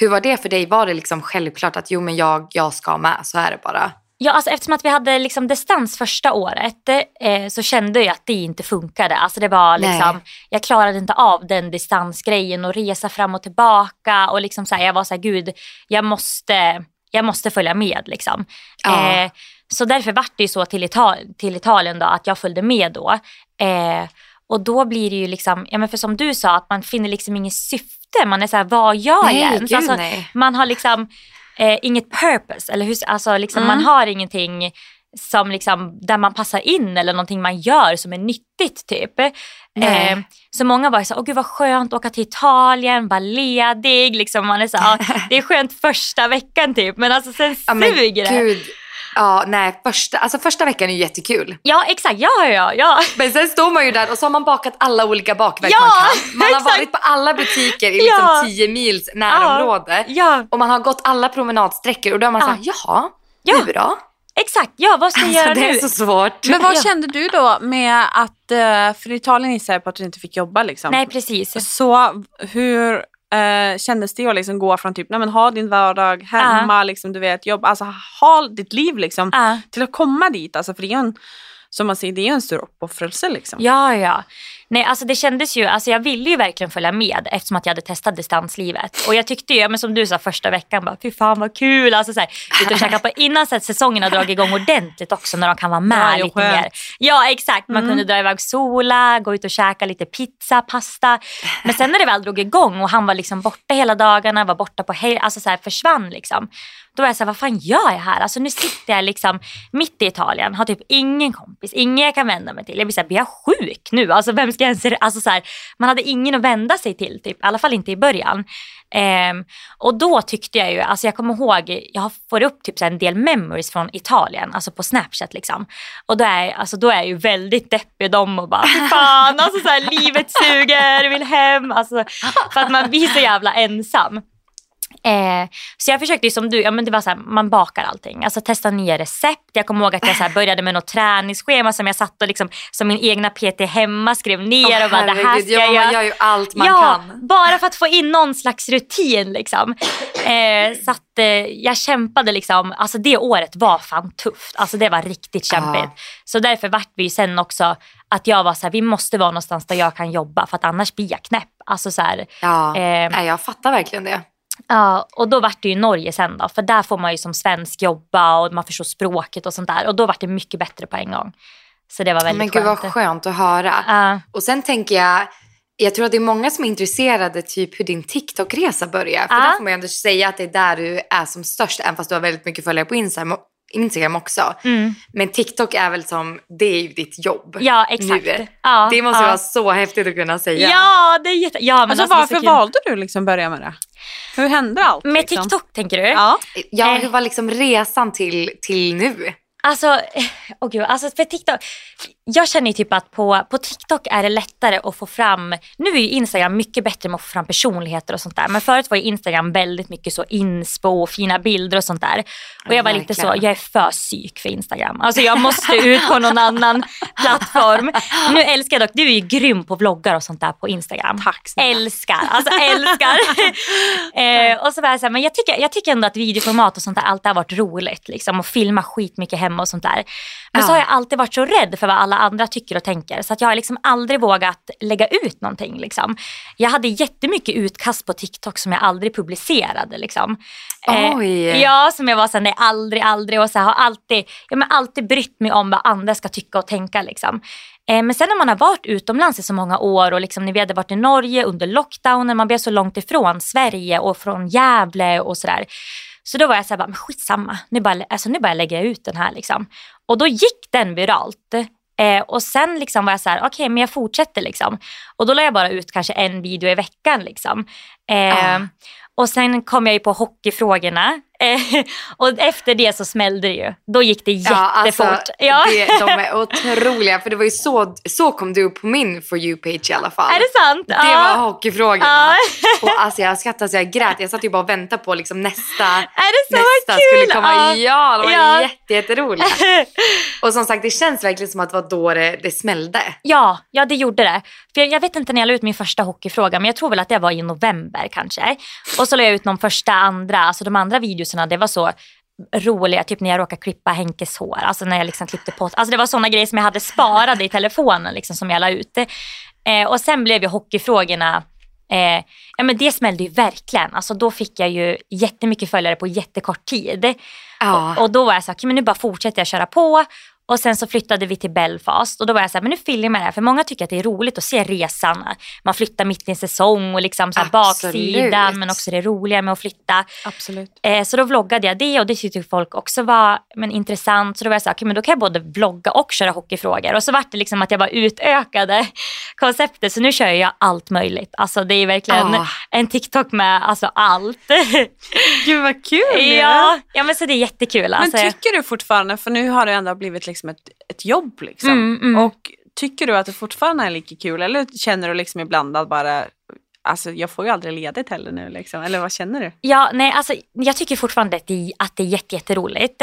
hur var det för dig? Var det liksom självklart att jo men jag, jag ska med, så är det bara? Ja, alltså eftersom att vi hade liksom distans första året eh, så kände jag att det inte funkade. Alltså det var liksom, Nej. jag klarade inte av den distansgrejen och resa fram och tillbaka. Och liksom så här, jag var så här, gud, jag måste, jag måste följa med. Liksom. Ja. Eh, så därför vart det ju så till, Ital- till Italien då, att jag följde med då. Eh, och då blir det ju liksom, ja men för som du sa, att man finner liksom inget syfte. Man är så här, vad gör Nej, jag ens? Alltså, nej. man har liksom eh, inget purpose, eller hur, alltså liksom, Mm. man har ingenting som liksom, där man passar in eller någonting man gör som är nyttigt typ. Eh, så många var så åh gud vad skönt att åka till Italien, vara ledig, liksom, man är så, det är skönt första veckan typ men alltså sen Ja, suger det. gud. Ja, nej, första, alltså första veckan är ju jättekul. Ja exakt, ja ja ja. Men sen står man ju där och så har man bakat alla olika bakverk Ja, man kan. Man har (laughs) exakt. varit på alla butiker i liksom Ja. 10 mils närområde. Ja, Och man har gått alla promenadsträckor och då är man Ja. såhär, jaha, Ja. nu då? exakt, ja vad ska jag Alltså, göra det nu? är så svårt. Men vad Ja. kände du då med att, eh, för i Italien gissar jag på att du inte fick jobba liksom. Nej precis. Så hur eh, kändes det att liksom gå från typ, nej men ha din vardag hemma, liksom, du vet, jobb, alltså ha ditt liv liksom, Ja. till att komma dit, alltså, för det är en, som man säger, det är en stor uppoffrelse liksom. Ja, ja. Nej, alltså det kändes ju, alltså jag ville ju verkligen följa med eftersom att jag hade testat distanslivet. Och jag tyckte ju, men som du sa första veckan, bara, fy fan vad kul. Alltså, så här, ut och käka på, innan så att säsongen har dragit igång ordentligt också när de kan vara med Ja, lite skönt. mer. Ja exakt, man Mm. kunde dra iväg sola, gå ut och käka lite pizza, pasta. Men sen när det väl drog igång och han var liksom borta hela dagarna, var borta på helg, alltså så här, försvann liksom. Då var jag så här, vad fan gör jag här? Alltså nu sitter jag liksom mitt i Italien, har typ ingen kompis, ingen jag kan vända mig till. Jag blir så här, blir jag sjuk nu? Alltså vem ska jag ens, alltså så här, man hade ingen att vända sig till, typ, i alla fall inte i början. Um, och då tyckte jag ju, alltså jag kommer ihåg, jag får upp typ så en del memories från Italien, alltså på Snapchat liksom. Och då är, alltså då är jag ju väldigt deppig dem och bara, fan alltså så här, livet suger, vill hem. Alltså, för att man blir så jävla ensam. Eh, så jag försökte ju som du, ja, men det var så här, man bakar allting. Alltså testa nya recept. Jag kommer ihåg att jag så här, började med något träningsschema som jag satt och liksom, som min egna PT hemma skrev ner Åh, och bara det här herregud, ska ja, jag Man gör ju allt man ja, kan. bara för att få in någon slags rutin liksom. Eh, så att eh, jag kämpade liksom, alltså det året var fan tufft. Alltså det var riktigt kämpigt. Ja. Så därför vart vi ju sen också att jag var så här, vi måste vara någonstans där jag kan jobba för att annars blir jag knäpp. Alltså så här, Ja, Eh, nej, jag fattar verkligen det. Ja, och då vart det ju Norge sen då, för där får man ju som svensk jobba och man förstår språket och sånt där. Och då vart det mycket bättre på en gång. Så det var väldigt Men gud vad skönt. skönt att höra. Ja. Och sen tänker jag, jag tror att det är många som är intresserade typ hur din TikTok-resa börjar. För Ja. där får man ju ändå säga att det är där du är som störst, även fast du har väldigt mycket följare på Instagram, Instagram också. Mm. Men TikTok är väl som, det är ju ditt jobb. Ja, exakt. Nu. Ja, Det måste ja. vara så häftigt att kunna säga. Ja, det är jätte... Ja, men Alltså, alltså, varför valde du liksom börja med det? Hur hände allt? Med liksom? TikTok tänker du? Ja. Ja, Eh. hur var liksom resan till, till nu? Alltså, åh gud, alltså för TikTok. Jag känner ju typ att på, på TikTok är det lättare att få fram, nu är ju Instagram mycket bättre med att få fram personligheter och sånt där. Men förut var ju Instagram väldigt mycket så inspo och fina bilder och sånt där. Och Ja, jag var lite så, jag är för psyk för Instagram. Alltså jag måste ut på någon annan (laughs) plattform. Nu älskar jag dock, du är ju grym på vloggar och sånt där på Instagram. Tack snälla. Älskar, alltså älskar. (laughs) eh, och så var jag så här, men jag tycker, jag tycker ändå att videoformat och sånt där alltid har varit roligt. Liksom, och filma skitmycket hemma och sånt där. Men så Ja. har jag alltid varit så rädd för vad alla andra tycker och tänker. Så att jag har liksom aldrig vågat lägga ut någonting. Liksom. Jag hade jättemycket utkast på TikTok som jag aldrig publicerade. Liksom. Oj. ja, som jag var såhär, nej aldrig, aldrig. Och så här, har alltid, ja, men alltid brytt mig om vad andra ska tycka och tänka. Liksom. Eh, men sen när man har varit utomlands i så många år och liksom, vi hade varit i Norge under lockdownen, man blev så långt ifrån Sverige och från Gävle och sådär. Så då var jag såhär, bara, men skitsamma, nu bara, alltså, nu bara jag lägga ut den här. Liksom. Och då gick den viralt. Eh, och sen liksom var jag så här, okej men jag fortsätter liksom. Och då la jag bara ut kanske en video i veckan liksom. Eh, Ah. Och sen kom jag ju på hockeyfrågorna. Eh, och efter det så smällde det ju. Då gick det jättefort. Ja, alltså, Det, de är otroliga. För det var ju så, så kom du upp på min For You-page i alla fall. Är det sant? Det ja. var hockeyfrågorna. Ja. Och alltså jag skrattade så jag grät. Jag satt ju bara och väntade på liksom nästa, Är det så nästa kul? skulle komma. Ja, de var Ja. jätte, jätteroliga. (laughs) Och som sagt, det känns verkligen som att det var då det, det smällde. Ja, ja, det gjorde det. För jag, jag vet inte när jag la ut min första hockeyfråga, men jag tror väl att det var i november kanske. Och så la jag ut någon första, andra, alltså de andra videorna, det var så roliga, typ när jag råkade klippa Henkes hår, alltså när jag liksom klippte på, alltså det var sådana grejer som jag hade sparade i telefonen liksom som jag la ut. Eh, och sen blev ju hockeyfrågorna Eh, ja men det smällde ju verkligen. Alltså då fick jag ju jättemycket följare på jättekort tid. Ja. Och, och då var jag så här, "Okej, men nu bara fortsätter jag köra på. Och sen så flyttade vi till Belfast och då var jag så här, men nu filmar jag det här. För många tycker att det är roligt att se resan. Man flyttar mitt i en säsong och liksom så baksidan men också det roliga med att flytta. Absolut. Eh, så då vloggade jag det och det tyckte folk också var men, intressant. Så då var jag så här, "Okej, men då kan jag både vlogga och köra hockeyfrågor. Och så var det liksom att jag bara utökade (laughs) konceptet. Så nu kör jag allt möjligt. Alltså det är verkligen Ah. En TikTok med alltså allt. (laughs) Gud vad kul! ja, ja, men så det är jättekul. Men Alltså, tycker du fortfarande, för nu har det ändå blivit liksom ett, ett jobb liksom. Mm, mm. Och tycker du att det fortfarande är lika kul eller känner du liksom ibland att bara, alltså jag får ju aldrig ledigt heller nu liksom. Eller vad känner du? Ja, nej, alltså, jag tycker fortfarande att det, att det är jätte, jätteroligt.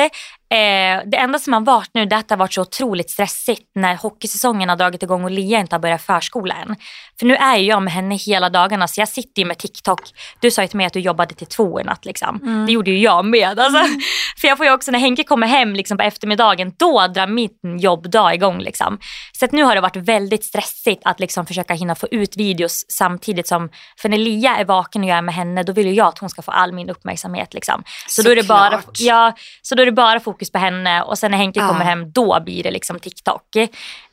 Eh, det enda som har varit nu det är att det har varit så otroligt stressigt när hockeysäsongen har dragit igång och Lia inte har börjat förskola än. För nu är ju jag med henne hela dagarna så jag sitter ju med TikTok. Du sa ju till mig att du jobbade till två i natt liksom. Det gjorde ju jag med. Alltså. (laughs) För jag får ju också när Henke kommer hem liksom, på eftermiddagen då drar min jobbdag igång. Liksom. Så att nu har det varit väldigt stressigt att liksom, försöka hinna få ut videos samtidigt som, för när Lia är vaken och jag är med henne då vill ju jag att hon ska få all min uppmärksamhet. Liksom. Så, då är det bara, Såklart. ja, så då är det bara fokus fokus på henne och sen när Henke Ja. kommer hem då blir det liksom TikTok. Eh,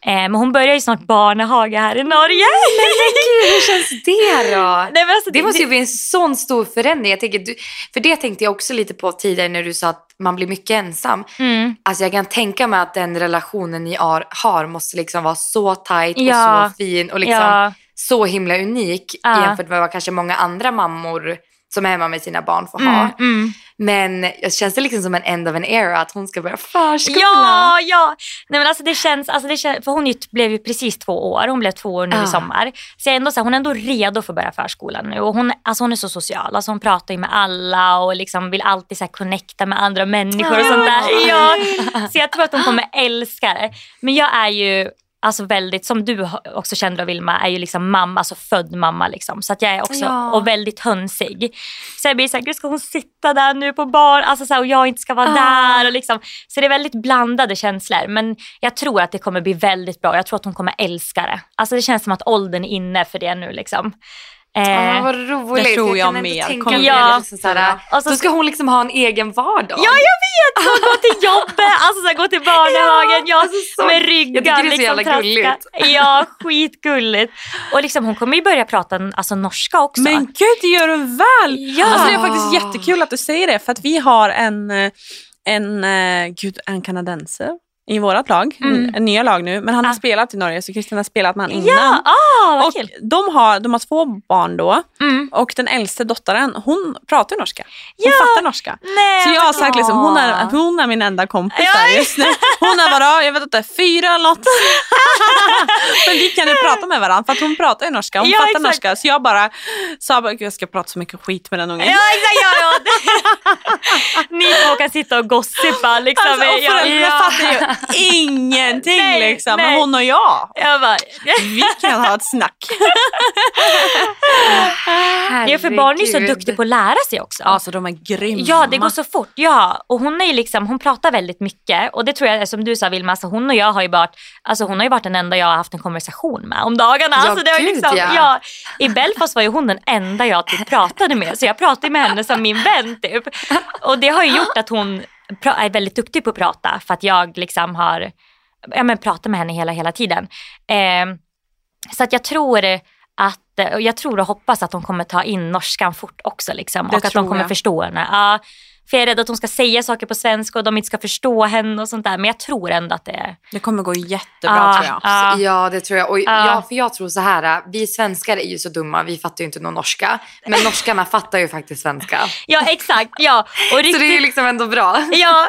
men hon börjar ju snart barnehage här i Norge. Gud, hur känns det då? (laughs) Nej, men alltså, Det måste ju bli en sån stor förändring. Jag tänker, du, för det tänkte jag också lite på tidigare när du sa att man blir mycket ensam. Mm. Alltså jag kan tänka mig att den relationen ni har, har måste liksom vara så och Ja. så fin och liksom Ja. så himla unik Ja. jämfört med vad kanske många andra mammor som är hemma med sina barn får ha. Mm, mm. Men jag känns det liksom som en end of an era att hon ska börja förskola? Ja, ja. Nej, men alltså det känns, alltså det känns, för hon ju- blev ju precis två år. Hon blev två år nu Ah. i sommar. Så jag ändå, så här, hon är ändå redo för att börja förskolan nu. Och hon, alltså hon är så social. Alltså hon pratar ju med alla och liksom vill alltid så här connecta med andra människor och sånt där. Ja. Så jag tror att hon kommer älska det. Men jag är ju alltså väldigt, som du också känner av Vilma, är ju liksom mamma, alltså född mamma liksom. Så att jag är också, Ja. och väldigt hönsig. Så jag blir såhär, gud ska hon sitta där nu på bar, alltså så här, och jag inte ska vara Ah. där. Och liksom. Så det är väldigt blandade känslor. Men jag tror att det kommer bli väldigt bra. Jag tror att hon kommer älska det. Alltså det känns som att åldern är inne för det nu liksom. Eh, Ja, vad roligt. Det tror jag ändå mer tänka det liksom såhär, Och så- Då ska hon liksom ha en egen vardag. Ja, jag vet! Så gå till jobbet, alltså så här, gå till (laughs) barnhagen, ja, alltså så- med ryggen. Jag tycker det är så liksom, jävla gulligt. Ja, skitgulligt. Och liksom, hon kommer ju börja prata alltså, norska också. Men gud, det gör du väl! Ja. Alltså, det är faktiskt jättekul att du säger det för att vi har en, eh, en, eh, gud, en kanadensare i vårt lag, Mm. nya lag nu, men han har Ah. spelat i Norge så Kristina har spelat med honom ja, innan. ah, vad och kul. de har, de har två barn då Mm. och den äldste dottern hon pratar norska. Hon Ja. fattar norska. Nej, Så jag har sagt liksom, hon är, hon är min enda kompis Ja. där just nu. Hon är vadå, jag vet inte, fyra eller något. (laughs) Men vi kan ju prata med varandra för att hon pratar ju norska, hon Ja, fattar exakt. norska. Så jag bara sa bara, "Gud, jag ska prata så mycket skit med den ungen. Ja, exakt. Ja, ja. (laughs) Ni två kan sitta och gossipa. Liksom. Alltså, och ja, föräldrarna fattar ju (laughs) ingenting Nej, liksom. Men nej. hon och jag, jag bara, vi kan ha ett snack. (laughs) ja, för barn är så duktiga på att lära sig också. Alltså de är grymma. Ja, det går så fort. Ja, och hon är ju liksom, hon pratar väldigt mycket och det tror jag, som du sa Vilma, alltså hon och jag har ju varit, alltså hon har ju varit den enda jag har haft en konversation med om dagarna. Ja, alltså det ju gud, liksom, ja. ja. I Belfast var ju hon den enda jag typ pratade med, så jag pratade med henne som min vän typ. Och det har ju gjort att hon är väldigt duktig på att prata för att jag liksom har ja, men pratat med henne hela, hela tiden. Eh, så att jag tror att, jag tror och hoppas att hon kommer ta in norskan fort också liksom, och att de kommer jag. förstå henne. Ja, för jag är rädd att hon ska säga saker på svenska och de inte ska förstå henne och sånt där. Men jag tror ändå att det är... Det kommer gå jättebra Ja, tror jag. ja. Ja, det tror jag. Och Ja. ja, för jag tror så här, vi svenskar är ju så dumma, vi fattar ju inte någon norska. Men norskarna fattar ju faktiskt svenska. (laughs) Ja, exakt. Ja, och Så det är ju riktigt, liksom ändå bra. ja,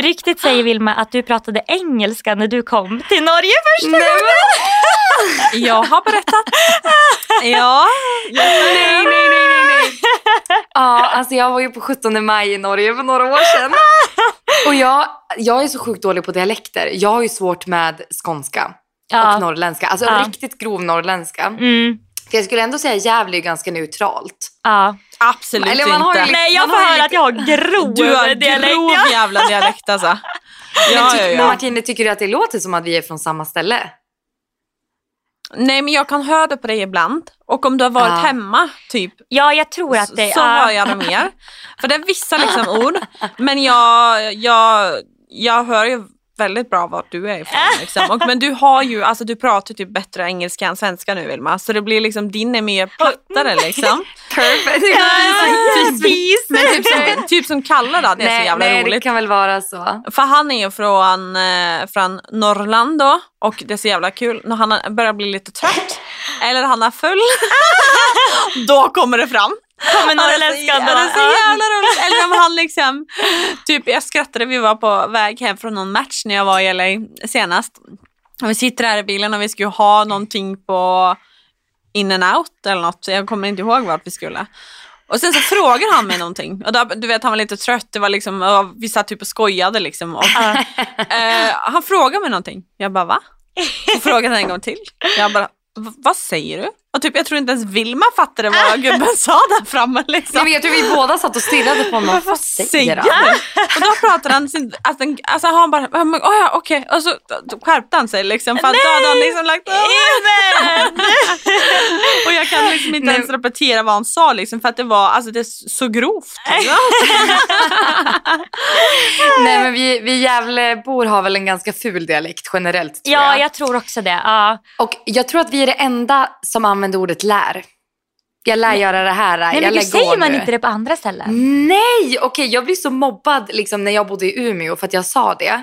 riktigt säger Vilma att du pratade engelska när du kom till Norge första Nej, gången. Jag har berättat. Ja. (laughs) nej, nej, nej, nej, nej. Ja, alltså jag var ju på 17 maj i Norge för några år sedan. (laughs) Och jag, jag är så sjukt dålig på dialekter. Jag har ju svårt med skånska Ja. och norrländska. Alltså Ja. riktigt grov norrländska. Mm, För jag skulle ändå säga Gävle är ganska neutralt. ja. Absolut Eller man har ju inte. lite- Nej, jag får ju höra lite- att jag har grov Du har dialekt. grov jävla dialekt alltså. Men, Ja, tyck- ja, ja. Martine, tycker du att det låter som att vi är från samma ställe? Nej men jag kan höra det på dig ibland. Och om du har varit Ja. hemma typ ja, jag tror att det så ja. hör jag det mer. För det är vissa liksom ord. Men jag, jag, jag hör ju väldigt bra vart du är ifrån. Liksom. Och, men du har ju, alltså du pratar typ bättre engelska än svenska nu Vilma. Så det blir liksom, din är mer plattare liksom. (laughs) Perfect. (laughs) Men typ som, typ som Kalle då, det är så nej, jävla nej, det roligt. kan väl vara så. För han är ju från, eh, från Norrland då och det är så jävla kul när han börjar bli lite trött eller han är full. (laughs) då kommer det fram. Kommer Ja, det är så- jävla roligt. Eller om han liksom, typ jag skrattade, vi var på väg hem från någon match när jag var i LA senast. Och vi sitter här i bilen och vi skulle ha någonting på in and out eller något. Jag kommer inte ihåg vart vi skulle. Och sen så frågar han mig någonting. Och då, du vet han var lite trött, det var liksom, vi satt typ och skojade liksom. Och, eh, han frågar mig någonting. Jag bara va? Så frågade han en gång till. Jag bara, "V- vad säger du? Och typ, jag tror inte ens Vilma fattade vad (laughs) gubben sa där framme. Liksom. Nej, men jag tror vi båda satt och stirrade på honom. Vad säger han? Och då pratade han sin, alltså, alltså han bara, oh, ja okej, och så skärpte han sig liksom för att då hade han liksom lagt (laughs) Och jag kan liksom inte Nej. ens repetera vad han sa liksom för att det var, alltså det är så grovt. Ja. (laughs) Nej men vi, vi Gävlebor har väl en ganska ful dialekt generellt tror Ja, jag. jag tror också det. Ja. Och jag tror att vi är det enda som använder ordet lär. Jag lär göra det här, Nej, jag men gå säger man nu. inte det på andra ställen? Nej, okej jag blev så mobbad liksom, när jag bodde i Umeå för att jag sa det.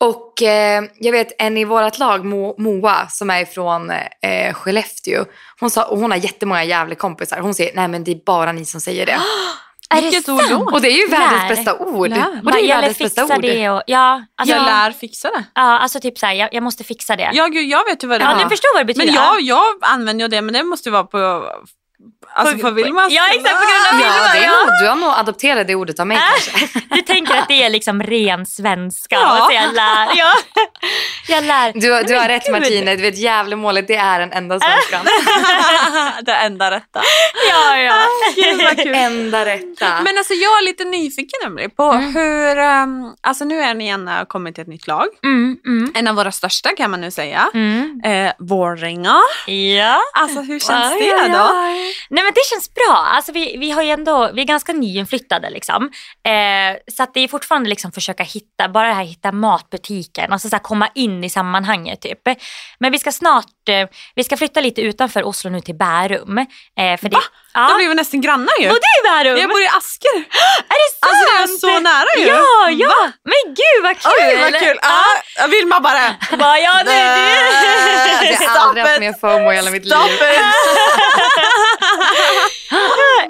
Och eh, jag vet en i vårt lag, Mo, Moa, som är från eh, Skellefteå. Hon, sa, och hon har jättemånga Gävlekompisar. Hon säger, nej men det är bara ni som säger det. (gasps) Är Vilket det ord sant? då? Och det är ju världens Lär. bästa ord. Lär. Och det är ju världens bästa fixa ord. det och, ja, alltså, Jag lär fixa det. ja, alltså typ såhär, jag, jag måste fixa det. Ja, gud, jag vet ju vad det Ja, är. du förstår vad det betyder. Men jag, jag använder ju det, men det måste ju vara på, alltså för Vilmas Ja, exakt, på grund av Ja, det är Ja. nog, du har nog adopterat det ordet av mig kanske. (laughs) Du tänker att det är liksom ren svenska Ja. och så jag lär. Ja. Jag lär. Du, du har rätt gud. Martina, du vet Gävlemålet det är den enda svenskan. (laughs) det enda rätta. Ja, ja. Gud vad kul. enda rätta. Men alltså jag är lite nyfiken Emelie på hur, um, alltså nu är ni igen uh, kommit till ett nytt lag. Mm, mm, En av våra största kan man nu säga. mm. Eh, Vårringa. Ja. Alltså hur känns Oj, det då? Nej men det känns bra. Alltså, vi, vi, har ju ändå, vi är ganska nyinflyttade liksom. Eh, så att det är fortfarande liksom försöka hitta, bara det här hitta matbutiken, alltså så här komma in i sammanhanget typ. Men vi ska snart, eh, vi ska flytta lite utanför Oslo nu till Bärum. Eh, för Va? det, Ja. Då blir vi nästan grannar ju. Bodde i Bärum? Jag bor i Asker. Är det sant? Alltså det är så nära ju. Ja, ja. Men gud vad kul. Oj vad kul. Ja. Ja, Vilma bara. Bara, ja, du, Jag du. har aldrig haft mer FOMO i hela mitt liv. Stop it. (laughs)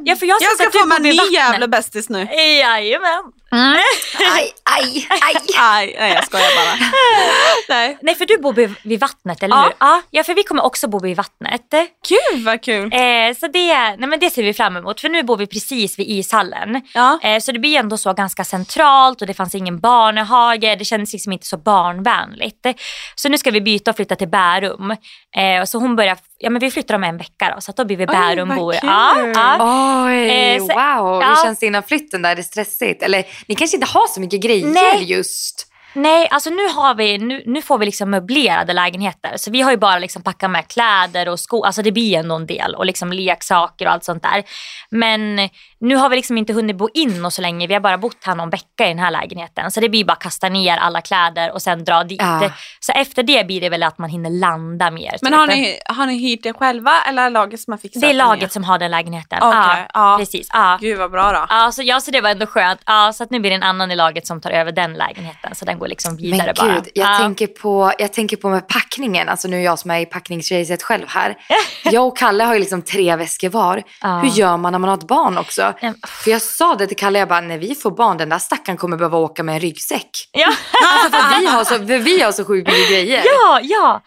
Ja, för jag, Jag ska du få bodde mig vid ny jävla bästis nu. Jajamän. Aj, aj, aj. Aj, nej jag skojar bara. (laughs) Nej. Nej, för du bor vid, vattnet, eller Ja. hur? Ja, ja, för vi kommer också bo vid vattnet. Gud vad kul. Eh, så det, nej, men det ser vi fram emot, för nu bor vi precis vid ishallen. Ja. Eh, så det blir ändå så ganska centralt och det fanns ingen barnhage. Det kändes liksom inte så barnvänligt. Så nu ska vi byta och flytta till Bärum. Eh, och så hon börjar, ja men vi flyttar om en vecka då, så att då blir vi Oj, Bärumbor. vad kul. Ja, ja. Oj, Eh, så- wow. ja. Hur känns det innan flytten där? Är det stressigt? Eller ni kanske inte har så mycket grejer Nej. just. Nej, alltså nu, har vi, nu, nu får vi liksom möblerade lägenheter. Så vi har ju bara liksom packat med kläder och skor. Alltså det blir ändå en del. Och liksom leksaker och allt sånt där. Men nu har vi liksom inte hunnit bo in och så länge. Vi har bara bott här någon vecka i den här lägenheten. Så det blir bara att kasta ner alla kläder och sen dra dit. Ja. Så efter det blir det väl att man hinner landa mer. Men typ. har ni, har ni hyrt det själva eller är laget som har fixat Det är den laget igen? som har den lägenheten. Okej, ja, ja. Precis. Ja. Gud vad bra då. Ja, så, ja, så det var ändå skönt. Ja, så att nu blir det en annan i laget som tar över den lägenheten. Så den går liksom vidare Men bara. gud, jag, ja. tänker på, jag tänker på med packningen. Alltså nu är jag som är i packningsracet själv här. (laughs) Jag och Kalle har ju liksom tre väskor var. Hur gör man när man har ett barn också? Mm. För jag sa det till Kalle, jag bara, när vi får barn, den där stackaren kommer behöva åka med en ryggsäck. Ja. Alltså för vi har så, för vi har så sjukt mycket grejer. ja, ja.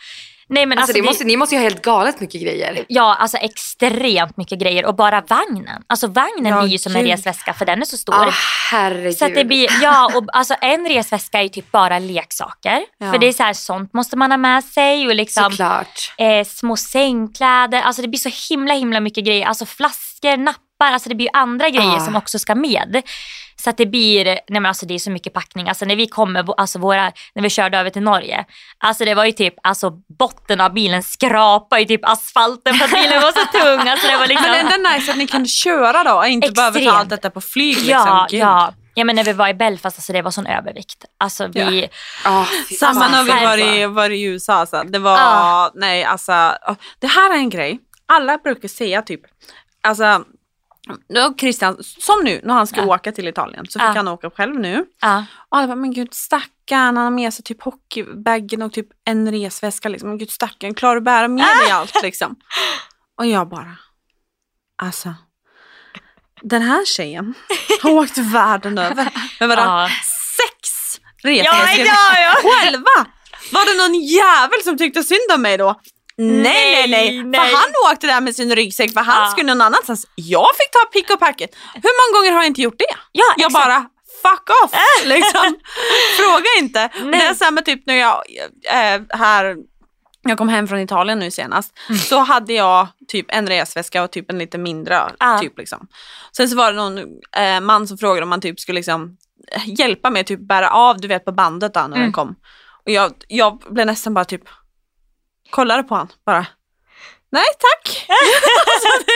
Nej, men Alltså, alltså, det det- måste, ni måste ju ha helt galet mycket grejer. Ja, alltså extremt mycket grejer och bara vagnen. Alltså vagnen Ja, blir ju som en resväska för den är så stor. Ah, herregud. Så det blir, ja, och alltså en resväska är ju typ bara leksaker. Ja. För det är så här, sånt måste man ha med sig och liksom Såklart. eh, små sängkläder. Alltså det blir så himla himla mycket grejer. Alltså flaskor, nappar, alltså det blir ju andra grejer Ah. som också ska med. Så att det blir, nej men alltså det är så mycket packning. Alltså när vi kommer, alltså våra, när vi körde över till Norge. Alltså det var ju typ, alltså botten av bilen skrapade ju typ asfalten för att bilen var så (laughs) tung. Alltså det var liksom, Men det är ändå nice att ni kan köra då och inte behöver ta Extremt. allt detta på flyg. Liksom. ja, Gud. ja. Ja men när vi var i Belfast, alltså det var sån övervikt. Alltså vi, Ah, fy Samma när vi var i, var i USA. Alltså. Det var, Ah. nej alltså, oh, det här är en grej. Alla brukar säga typ, alltså, nu Christian, som nu när han ska Ja. åka till Italien så fick Ja. han åka själv nu. ja. Och alla bara, men gud stackarn, han har med sig typ hockeybagen och typ en resväska. Liksom. Men gud stackarn, klarar du bära med dig allt (laughs) liksom? Och jag bara, alltså. Den här tjejen har åkt världen över med bara Ja. sex Ja, resväskor ja, ja. själva. Var det någon jävel som tyckte synd om mig då? Nej, nej, nej. Nej, För nej. han åkte där med sin ryggsäck för han Ja. skulle någon annanstans. Jag fick ta pick och packet. Hur många gånger har jag inte gjort det? Ja, jag exakt. bara fuck off (laughs) liksom. Fråga inte. Och Det är Nej. samma typ när jag är här jag kom hem från Italien nu senast, så hade jag typ en resväska och typ en lite mindre. Ja. Typ, liksom. Sen så var det någon eh, man som frågade om man typ skulle liksom, hjälpa mig att typ bära av, du vet på bandet då, när den Mm. kom. Och jag, jag blev nästan bara typ, kollade på han bara. Nej tack. alltså, (laughs) det,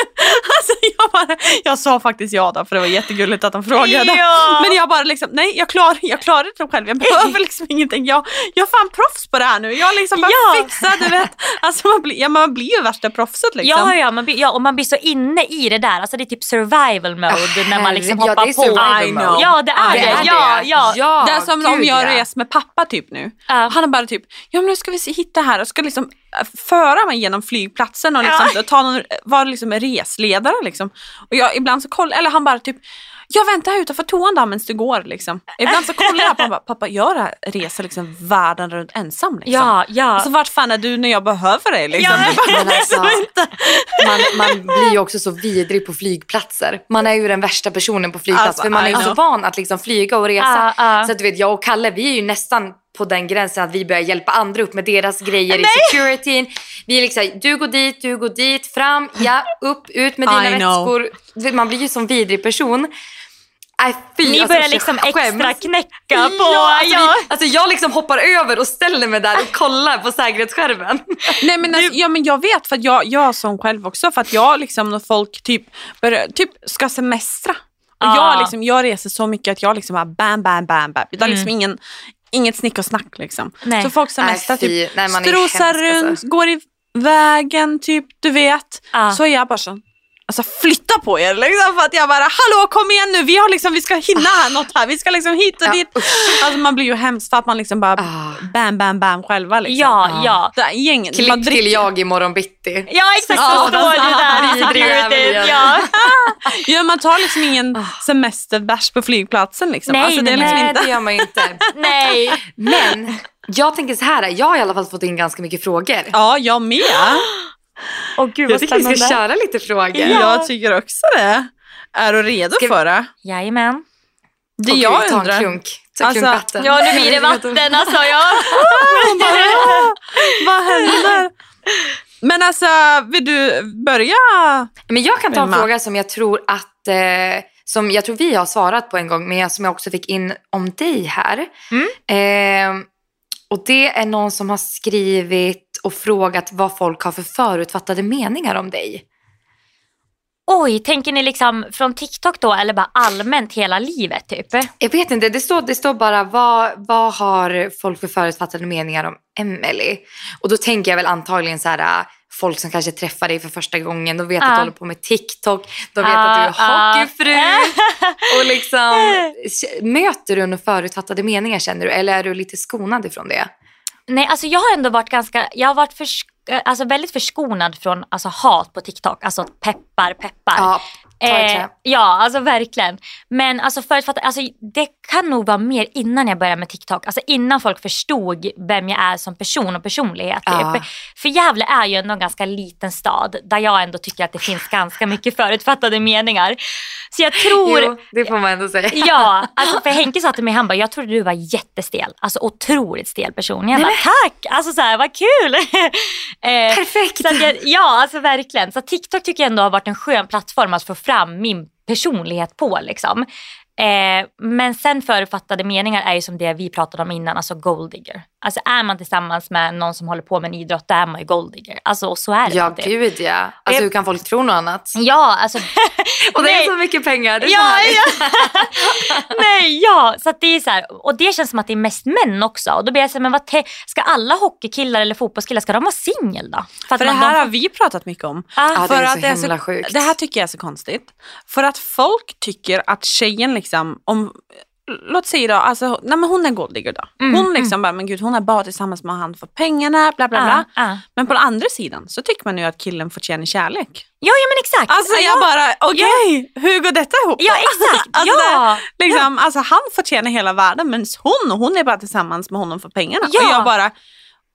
alltså, jag, bara, jag sa faktiskt ja då för det var jättegulligt att han frågade. Ja. Men jag bara liksom, nej jag klarar, jag klarar det själv, jag behöver (laughs) liksom ingenting. Jag, jag är fan proffs på det här nu. Jag liksom bara Ja. fixar, du vet. Alltså man blir, ja, man blir ju värsta proffset liksom. Ja, ja, man blir, ja, och man blir så inne i det där. Alltså det är typ survival mode när man liksom hoppar Ja, det är på. survival I mode. Ja, det är I det. know. Ja, ja. ja Det är som om gud, jag ja. reser med pappa typ nu. Ja. Han är bara typ, ja men nu ska vi hitta här och ska liksom äh, föra mig genom flygplatsen och liksom, ta någon, vara liksom resledare liksom. Och jag ibland så kollar, eller han bara typ, jag väntar här utanför toan då medan du går liksom. Ibland så kollar jag på honom pappa gör det här reser liksom världen runt ensam liksom. Ja, ja. Alltså vart fan är du när jag behöver dig liksom? Ja. Men alltså, (laughs) man, man blir ju också så vidrig på flygplatser. Man är ju den värsta personen på flygplats Alltså, för man är ju så know. van att liksom flyga och resa. Ja, ja. Så att du vet, jag och Kalle vi är ju nästan på den gränsen att vi börjar hjälpa andra upp med deras grejer i securityn. Vi är liksom, du går dit, du går dit, fram, ja, upp, ut med dina I know. vet, Man blir ju som vidrig person. Äh, fy, Ni alltså, börjar liksom skäms. extra knäcka på... Ja, alltså, ja. vi, alltså jag liksom hoppar över och ställer mig där och kollar på säkerhetsskärmen. Nej men, alltså, ja, men jag vet för att jag, jag sån själv också för att jag liksom när folk typ, börjar, typ ska semestra och Ja. jag, liksom, jag reser så mycket att jag liksom bara bam bam bam bam. Utan liksom ingen, inget snick och snack liksom. Nej. Så folk semestrar typ strosar hemsk, runt, alltså. går i vägen typ, du vet. Ja. Så är jag bara så Alltså flytta på er liksom för att jag bara hallå kom igen nu vi har liksom vi ska hinna här något här vi ska liksom hit och Ja, dit. Alltså man blir ju hemskt för att man liksom bara Ah. bam bam bam själva liksom. Ja, ja. Det är gänget, man Klipp dricker- till jag imorgon bitti. Ja, exakt. Så står du där i vidrig jävel securityn. igen. Ja. (laughs) Ja, man tar liksom ingen semesterbärs på flygplatsen. Liksom. Nej, alltså, det är liksom Nej, inte... det gör man ju inte. (laughs) Nej. Men jag tänker så här, jag har i alla fall fått in ganska mycket frågor. Ja, jag med. (gasps) (gasps) Åh gud Jag tycker vi ska köra lite frågor. Ja. Jag tycker också det. Är du redo Ska vi- för det? Jajamän. Det Okej, jag ta en undrar. klunk. Ta Alltså, klunk vatten. Ja, nu blir det (laughs) vatten alltså. Ja. (laughs) Vad händer? Men alltså, vill du börja? Men jag kan ta en Vilma. fråga som jag tror att eh, som jag tror vi har svarat på en gång, men jag- som jag också fick in om dig här. Mm. Eh, och det är någon som har skrivit och frågat vad folk har för förutfattade meningar om dig. Oj, tänker ni liksom från TikTok då eller bara allmänt hela livet typ? Jag vet inte, det står, det står bara vad, vad har folk för förutfattade meningar om Emily? Och då tänker jag väl antagligen så här äh, folk som kanske träffar dig för första gången, de vet att Ja. du håller på med TikTok, de vet Ja, att du är hockeyfru. (laughs) Och liksom, möter du några förutfattade meningar känner du? Eller är du lite skonad ifrån det? Nej, alltså jag har ändå varit ganska, jag har varit för, eh, alltså väldigt förskonad från alltså, hat på TikTok. Alltså peppar, peppar. Ja, Eh, ja, alltså verkligen. Men alltså förutfattat, alltså det kan nog vara mer innan jag började med TikTok. Alltså innan folk förstod vem jag är som person och personlighet. Typ. Ja. För Gävle är ju ändå en ganska liten stad där jag ändå tycker att det finns ganska mycket förutfattade meningar. Så jag tror... Jo, det får man ändå säga. Ja, (laughs) alltså för Henke sa till mig, han bara, jag trodde du var jättestel. Alltså otroligt stel person. Jag bara, tack! Alltså så här, vad kul! (laughs) eh, Perfekt! att jag, ja, alltså verkligen. Så TikTok tycker jag ändå har varit en skön plattform att få fram min personlighet på. Liksom. Eh, men sen förutfattade meningar är ju som det vi pratade om innan, alltså golddigger. Alltså är man tillsammans med någon som håller på med en idrott, då är man ju golddigger. Alltså och så är det. Ja, inte. gud ja. Alltså hur kan folk tro något annat? Ja, alltså Och det Nej. är så mycket pengar. Det är Ja, ja. (laughs) Nej, ja. Så att det är så här, och det känns som att det är mest män också. Och då blir jag så här, men vad te- ska alla hockeykillar eller fotbollskillar, ska de vara singel då? att För det här de- har vi pratat mycket om. Ah, Ja, det för är att så himla sjukt. Det här tycker jag är så konstigt. För att folk tycker att tjejen liksom, om, låt säga då, alltså, nej men hon är golddigger då. Mm, Hon liksom bara, men gud hon är bara tillsammans med han för pengarna, bla bla bla. ah, ah. Men på den andra sidan så tycker man ju att killen förtjänar kärlek. Ja, ja men exakt. Alltså ja, jag bara, okej, hur går detta ihop? Ja, exakt. (laughs) alltså, ja. det, liksom, alltså han förtjänar hela världen men hon, hon är bara tillsammans med honom för pengarna. Ja. Och jag bara,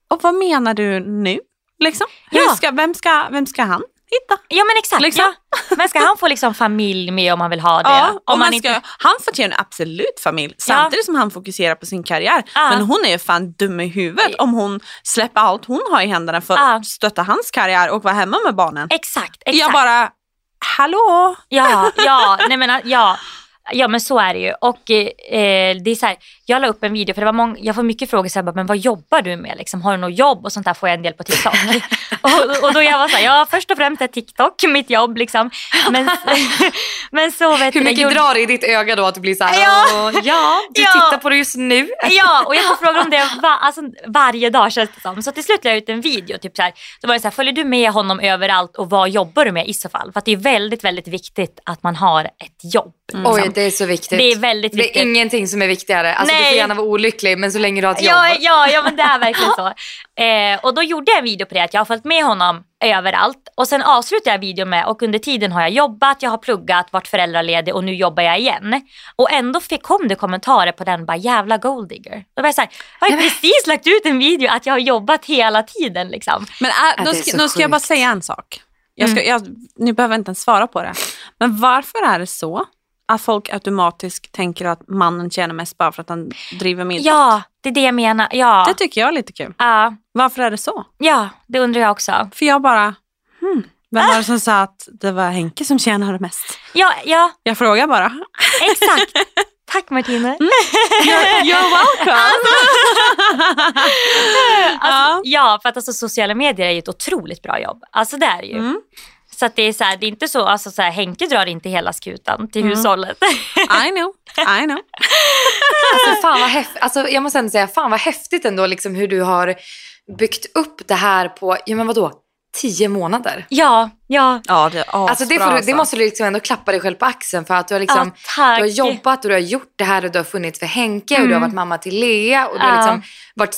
och vad menar du nu? Liksom? Ja. ska, vem, ska, vem ska han hitta. Ja men exakt. Liksom. Ja. Men ska han få liksom familj med om han vill ha det? Ja, om man ska, Han förtjänar absolut familj samtidigt som han fokuserar på sin karriär. Ja. Men hon är ju fan dum i huvudet om hon släpper allt hon har i händerna för Ja. att stötta hans karriär och vara hemma med barnen. Exakt, exakt. Jag bara, hallå? Ja, ja, nej men, ja. Ja men så är det ju. Och eh, det är så här, jag la upp en video för det var många, jag får mycket frågor så här, men vad jobbar du med? Liksom, har du något jobb? Och sånt där får jag en del på TikTok. (laughs) och, och då jag var så här, ja först och främst är TikTok mitt jobb liksom. Men, (laughs) men så vet Hur mycket gjorde- drar det i ditt öga då att du blir så här, Ja. "Åh, ja, du Ja. tittar på det just nu. (laughs) Ja, och jag får frågor om det va, alltså, varje dag känns det som. Så till slut la jag ut en video. Typ så här, då var det så här, följer du med honom överallt och vad jobbar du med i så fall? För att det är väldigt, väldigt viktigt att man har ett jobb. liksom. Oj, det är så viktigt. Det är väldigt Det är viktigt. ingenting som är viktigare. Alltså, du Nej. får gärna vara olycklig men så länge du har ett Ja, jobb. ja, ja, men det är verkligen så. (laughs) Eh, och då gjorde jag en video på det, att jag har följt med honom överallt. Och sen avslutade jag videon med, och under tiden har jag jobbat, jag har pluggat, varit föräldraledig och nu jobbar jag igen. Och ändå fick, kom det kommentarer på den, bara jävla golddigger. Då var jag såhär, jag har ju precis lagt ut en video att jag har jobbat hela tiden liksom. Men äh, Ja, då, ska, då ska jag bara säga en sak. Jag ska, jag, ni behöver inte ens svara på det. Men varför är det så att folk automatiskt tänker att mannen tjänar mest bara för att han driver idrott? Ja, det är det jag menar. Ja, Det tycker jag är lite kul. ja, Varför är det så? ja det undrar jag också. För jag bara, hmm, vem var det som sa att det var Henke som tjänade mest? Ja, ja, Jag frågar bara. exakt. (laughs) Tack Martina. You're, you're welcome. Alltså, ja, för att alltså, sociala medier är ju ett otroligt bra jobb. Alltså det är ju. Mm. Så att det är så här, det är inte så, alltså så här, Henke drar inte hela skutan till hushållet. I know, I know. (laughs) Alltså, fan vad häftigt. Alltså, jag måste ändå säga, fan vad häftigt ändå liksom, hur du har byggt upp det här på, ja men vadå, tio månader? ja, ja. Ja, det är Alltså det, får du, det måste du liksom ändå klappa dig själv på axeln för att du har, liksom, Ja, du har jobbat och du har gjort det här och du har funnits för Henke och du har varit mamma till Lea och du har Mm. Ja. liksom varit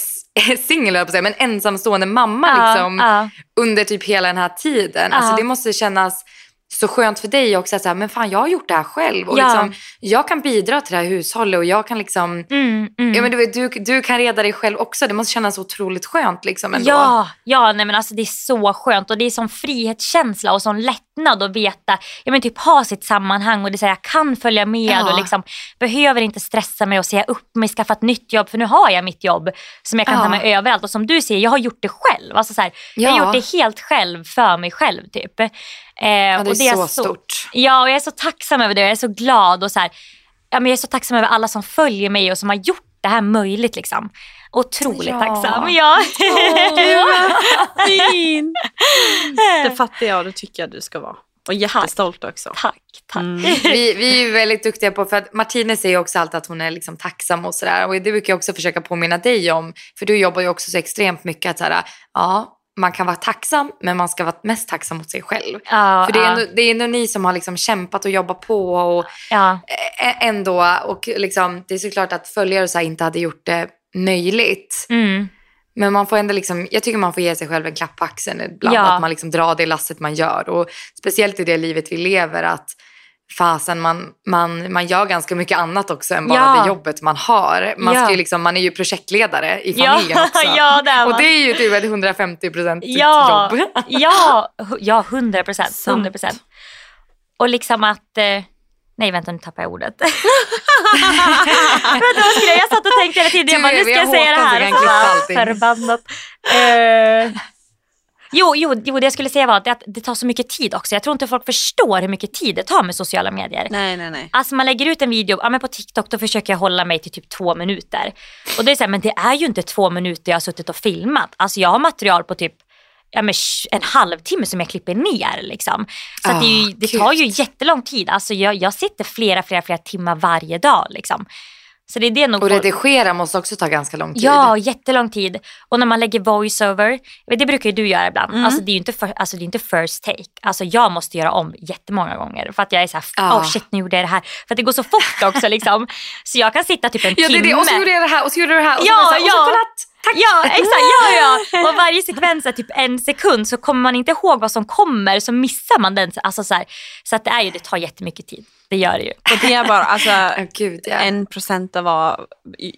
(laughs) singel, på men ensamstående mamma Ja, liksom, ja. under typ hela den här tiden. Alltså det måste kännas så skönt för dig också att säga, men fan jag har gjort det här själv och Ja. liksom, jag kan bidra till det här hushållet och jag kan liksom Mm, mm. Ja, men du, du, du kan reda dig själv också. Det måste kännas otroligt skönt. Liksom, ändå. Ja, ja nej men alltså det är så skönt och det är sån frihetskänsla och sån lättnad att veta, ja men typ ha sitt sammanhang och det är så här, jag kan följa med Ja. och liksom behöver inte stressa mig och säga upp mig, skaffa ett nytt jobb för nu har jag mitt jobb som jag kan Ja. ta mig överallt och som du säger, jag har gjort det själv. Alltså så här, Jag har Ja. gjort det helt själv för mig själv typ. Eh, Ja, det och är så stort. Ja, och jag är så tacksam över det. Jag är så glad och så här, ja, men jag är så tacksam över alla som följer mig och som har gjort det här möjligt. Liksom. Otroligt Ja. tacksam. Ja. (laughs) Fin. (laughs) Det fattar jag och det tycker jag du ska vara. Och jättestolt också. tack, tack. Mm. (laughs) Vi, vi är ju väldigt duktiga på, för att Martine säger också alltid att hon är liksom tacksam och sådär. Och det brukar jag också försöka påminna dig om. För du jobbar ju också så extremt mycket att såhär, ja, man kan vara tacksam, men man ska vara mest tacksam mot sig själv. Ja, För det är, ja, ändå, det är ändå ni som har liksom kämpat och jobbat på och ja, ändå, och liksom, det är såklart att följare så här inte hade gjort det möjligt. mm, Men man får ändå liksom, jag tycker man får ge sig själv en klapp på axeln ibland. Ja. Att man liksom drar det lasset man gör. Och speciellt i det livet vi lever att fasen man, man, man gör ganska mycket annat också än bara Ja. det jobbet man har. Man, Ja. ska liksom, man är ju projektledare i Ja, familjen (laughs) också. ja, det är man. Och det är ju typ ett 150 procent ja, jobb. ja, ja, 100 procent. (laughs) Sant. 100 procent. Och liksom att... Eh, nej, vänta nu tappar jag ordet. vänta, vad skulle jag? Jag satt och tänkte hela tiden. Jag bara, nu ska jag säga det här. Förbannat. Eh, jo, jo, jo, det jag skulle säga var att det, att det tar så mycket tid också. Jag tror inte folk förstår hur mycket tid det tar med sociala medier. Nej, nej, nej. Alltså man lägger ut en video, ja, men på TikTok då försöker jag hålla mig till typ två minuter. Och det är så här, men det är ju inte två minuter jag har suttit och filmat. Alltså jag har material på typ ja, men en halvtimme som jag klipper ner. Liksom. Så att det, ju, Ah, det tar ju jättelång tid. Alltså jag, jag sitter flera, flera, flera timmar varje dag. Liksom. Så det är det nog Och redigera måste också ta ganska lång tid. Ja, jättelång tid. Och när man lägger voiceover, det brukar ju du göra ibland. Mm. Alltså det är ju inte, för, alltså, det är inte first take. Alltså jag måste göra om jättemånga gånger för att jag är så här, Ja. oh shit nu gjorde jag det här. För att det går så fort också liksom. (laughs) Så jag kan sitta typ en Ja, det är timme. det. Och så gjorde jag det här och så gjorde jag det här. Och Ja, så det så här, ja. Och så, kolla att Ja, exakt. Ja, ja. Och varje sekvens är typ en sekund så kommer man inte ihåg vad som kommer så missar man den. Alltså så, här, så att det, är ju, det tar jättemycket tid. Det gör det ju. Och det är bara alltså, (laughs) gud ja. en procent av vad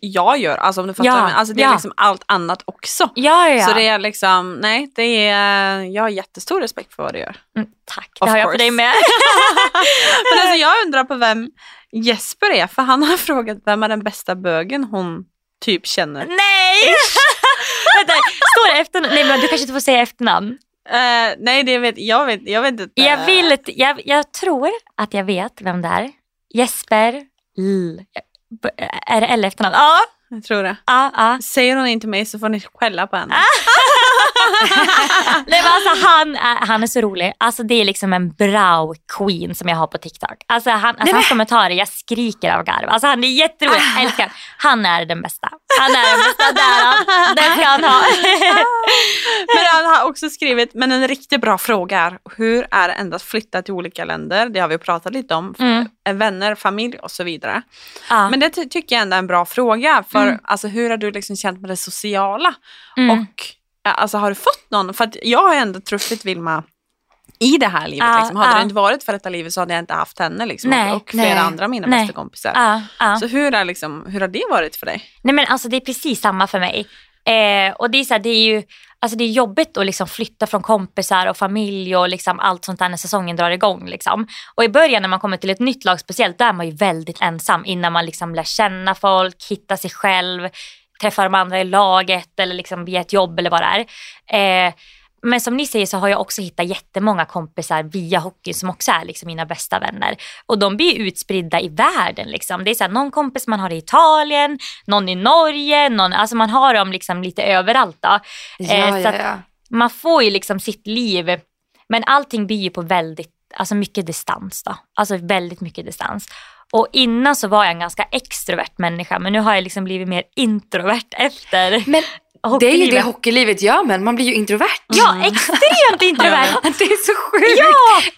jag gör. Alltså om du fattar Ja, jag menar. Alltså det är ja. liksom allt annat också. Ja, ja. Så det är liksom, nej, det är, jag har jättestor respekt för vad du gör. Mm, tack, Of det har jag på course. dig med. (laughs) Men alltså jag undrar på vem Jesper är, för han har (laughs) frågat vem är den bästa bögen hon typ känner. Nej! (laughs) Vänta, står det efternamn? Nej men du kanske inte får säga efternamn. Eh, nej, det vet jag vet, jag vet inte. Jag vill, jag, jag tror att jag vet vem det är. Jesper L. Är det L efternamn? Ja, Jag tror det. ja, ja. Säger hon inte mig så får ni skälla på henne. (laughs) (laughs) Nej, men alltså, han, är, han är så rolig. Alltså, det är liksom en brow queen som jag har på TikTok. Alltså, han, alltså, hans kommentarer, jag skriker av garv. Alltså, han är jätterolig, jag älskar. Han är den bästa. Han är den bästa, där. Den ska han ha. (laughs) Men han har också skrivit, men en riktigt bra fråga är, hur är det ändå att flytta till olika länder? Det har vi pratat lite om. Mm. Eh, Vänner, familj och så vidare. Ja. Men det ty- tycker jag ändå är en bra fråga. För Mm. alltså, hur har du liksom känt med det sociala? Mm. Och alltså, har du fått någon? För jag har ändå truffit Vilma i det här livet. Ja, liksom. Hade ja. det inte varit för detta livet så hade jag inte haft henne liksom, Nej, och, flera nej, andra av mina nej. bästa kompisar. Ja. Så hur, är liksom, hur har det varit för dig? Nej men alltså det är precis samma för mig. Eh, och det är, så här, det är ju alltså det är jobbigt att liksom flytta från kompisar och familj och liksom allt sånt där när säsongen drar igång. Liksom. Och i början när man kommer till ett nytt lag speciellt, där är man ju väldigt ensam innan man liksom lär känna folk, hitta sig själv, träffa de andra i laget eller liksom via ett jobb eller vad det är. Eh, men som ni säger så har jag också hittat jättemånga kompisar via hockey som också är liksom mina bästa vänner. Och de blir utspridda i världen. Liksom. Det är så här, någon kompis man har i Italien, någon i Norge, någon, alltså man har dem liksom lite överallt. Då. Ja, Eh, ja, att ja. Man får ju liksom sitt liv, men allting blir ju på väldigt, alltså mycket distans. Då. Alltså väldigt mycket distans. Och innan så var jag en ganska extrovert människa men nu har jag liksom blivit mer introvert efter Men det är ju det hockeylivet. gör men man blir ju introvert. Ja, extremt introvert. (laughs) Det är så sjukt.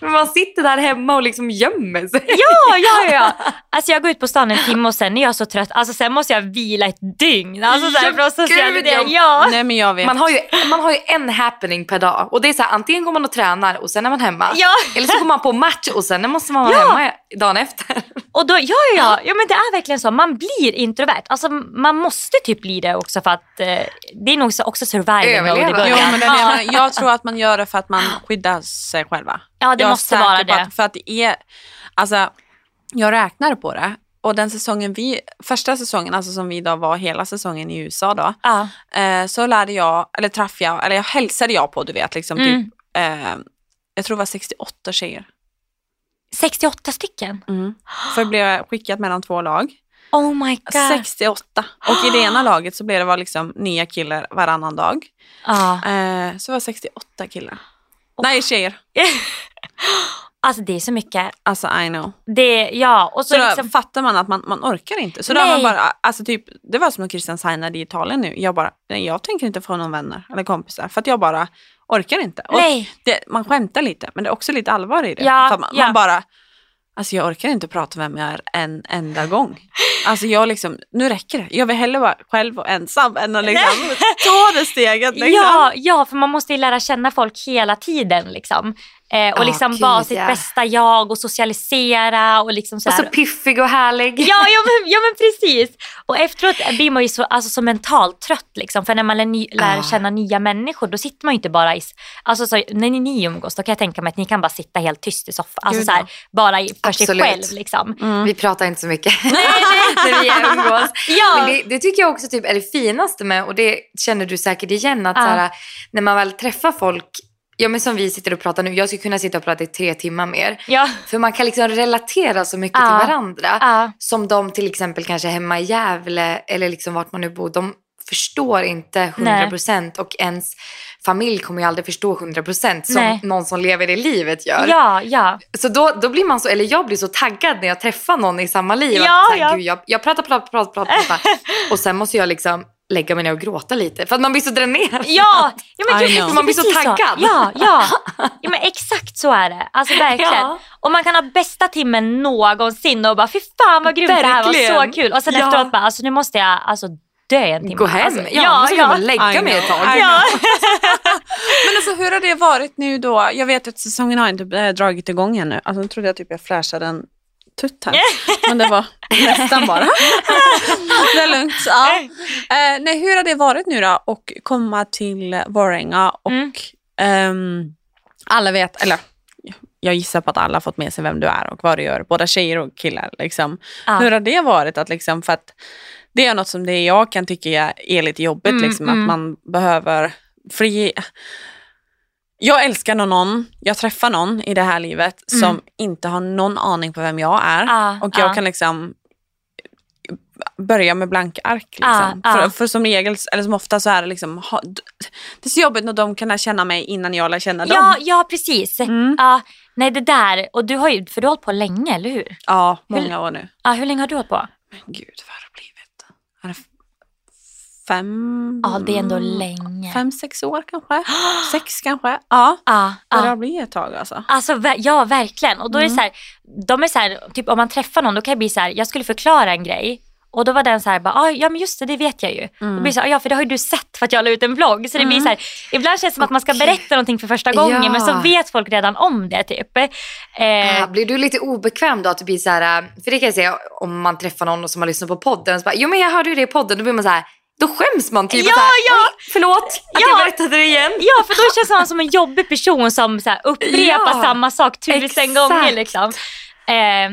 Ja! Man sitter där hemma och liksom gömmer sig. Ja, ja, ja. (laughs) Alltså jag går ut på stan en timme och sen är jag så trött. Alltså sen måste jag vila ett dygn. Alltså så här, Ja, sociala gud, jag- Ja. Nej men jag vet. Man har, ju, man har ju en happening per dag och det är så här, antingen går man och tränar och sen är man hemma. Ja. Eller så går man på match och sen måste man vara Ja. hemma dagen efter. Och då, ja, ja, ja. ja, men det är verkligen så. Man blir introvert. Alltså man måste typ bli det också för att eh, det är nog så- också survival mode i Överleva. början. Jo, men det är det ja. jag, (laughs) tror att man gör det för att man skyddar sig själva. ja, det jag måste vara på det. Att, för att det är, alltså, jag räknar på det. Och den säsongen vi, första säsongen, alltså som vi då var hela säsongen i USA då, Ja. eh, så lärde jag, eller träffade jag, eller jag hälsade jag på, du vet, liksom Mm. typ, eh, jag tror det var 68 tjejer. 68 stycken. För det blev skickat mellan två lag. Oh my god. 68. Och i det ena (gasps) laget så blev det var liksom nya killar varannan dag. Ja. Eh, så det var 68 killar. Nej, tjejer. (laughs) Alltså det är så mycket. Alltså I know. Det, ja, och så, Så då liksom, fattar man att man, man orkar inte. Så då Nej. man bara, alltså typ, det var som när Christian signade i Italien nu. Jag bara, jag tänker inte få någon vänner eller kompisar för att jag bara orkar inte. Och nej. det, man skämtar lite men det är också lite allvar i det. Ja, man, ja. man bara, alltså jag orkar inte prata med vem jag är en enda gång. Alltså jag liksom, nu räcker det. Jag vill hellre vara själv och ensam än att liksom ta det steget. Liksom. Ja, ja, för man måste ju lära känna folk hela tiden. Liksom. Eh, och Ja, liksom gud, vara sitt ja. bästa jag och socialisera. Och liksom så Och så piffig och härlig. Ja, ja, men, ja men precis. Och efteråt blir man ju så, alltså, så mentalt trött. Liksom. För när man lär, ny, lär Ah. känna nya människor då sitter man ju inte bara i... Alltså, så, när ni, ni umgås då kan jag tänka mig att ni kan bara sitta helt tyst i soffan. Alltså, så här, bara i, för sig Absolut. själv. Liksom. Vi pratar inte så mycket (laughs) när vi umgås. (laughs) Ja. Men det, det tycker jag också typ är det finaste med, och det känner du säkert igen, att Ja. så här, när man väl träffar folk, ja men som vi sitter och pratar nu, jag skulle kunna sitta och prata i tre timmar mer. Ja. För man kan liksom relatera så mycket Ja. till varandra. Ja. Som de till exempel kanske hemma i Gävle eller liksom vart man nu bor, de förstår inte 100% och ens familj kommer ju aldrig förstå 100% som Nej. någon som lever det livet gör. Ja, ja. Så då, då blir man så, eller jag blir så taggad när jag träffar någon i samma liv. Ja, att, här, ja. Gud, jag, jag pratar, pratar, pratar, pratar, pratar. (laughs) och sen måste jag liksom lägga mig ner och gråta lite för att man blir så dränerad. Ja, (laughs) ja men gud, Man blir så taggad. Ja, ja. (laughs) ja, men exakt så är det. Alltså verkligen. Ja. Och man kan ha bästa timmen någonsin och bara fy fan vad grymt det här var, så Verkligen. kul. Och sen Ja. efteråt bara, alltså nu måste jag alltså dö en timme. Gå hem. Alltså, ja, ja, måste ja. lägga mig ett tag. Ja. (laughs) Men alltså hur har det varit nu då? Jag vet att säsongen har inte äh, dragit igång ännu. Alltså nu trodde jag typ jag flashade en tutt här. Men det var nästan bara. Ja. Eh, nej, hur har det varit nu då? Och komma till Våränga och Mm. ehm, alla vet, eller jag gissar på att alla har fått med sig vem du är och vad du gör, både tjejer och killar. Liksom. Ja. Hur har det varit? Att liksom, för att det är något som det jag kan tycka är lite jobbigt, Mm, liksom, mm. att man behöver fri... Jag älskar någon, jag träffar någon i det här livet som inte har någon aning på vem jag är. Ja, och jag ja. kan liksom börja med blanka ark. Liksom. Ja, ja. För, för som regel, eller som ofta så är det liksom, ha, det är så jobbigt när de kan lära känna mig innan jag lär känna dem. Ja, ja precis. Mm. Ja, nej det där, och du har ju, för du har hållit på länge, eller hur? Ja, många år nu. Ja, hur länge har du hållit på? Men gud, vad har det blivit? Är det fem? Ja, det är ändå länge. Fem, sex år kanske? (gasps) sex kanske? Ja, Ja, det ja. har blivit ett tag alltså. Alltså ja, verkligen. Och då är det så här, de är så här, typ om man träffar någon, då kan jag bli så här, jag skulle förklara en grej. Och då var den så här, bara, "Ah, ja men just det, det vet jag ju. Då blir så här, ja för det har ju du sett för att jag la ut en vlogg. Så det blir så här, ibland känns det som att man ska berätta någonting för första gången Ja. men så vet folk redan om det typ. Eh, Ah, Blir du lite obekväm då? Att du blir så här, för det kan jag säga om man träffar någon som har lyssnat på podden och så bara, jo men jag hörde ju det i podden. Då blir man så här, då skäms man typ. Ja, så här, ja. "Oj, Förlåt att Ja. jag berättade det igen. Ja, för då känns man som en jobbig person som så här, upprepar Ja, samma sak tusen exakt. gånger. Liksom. Eh,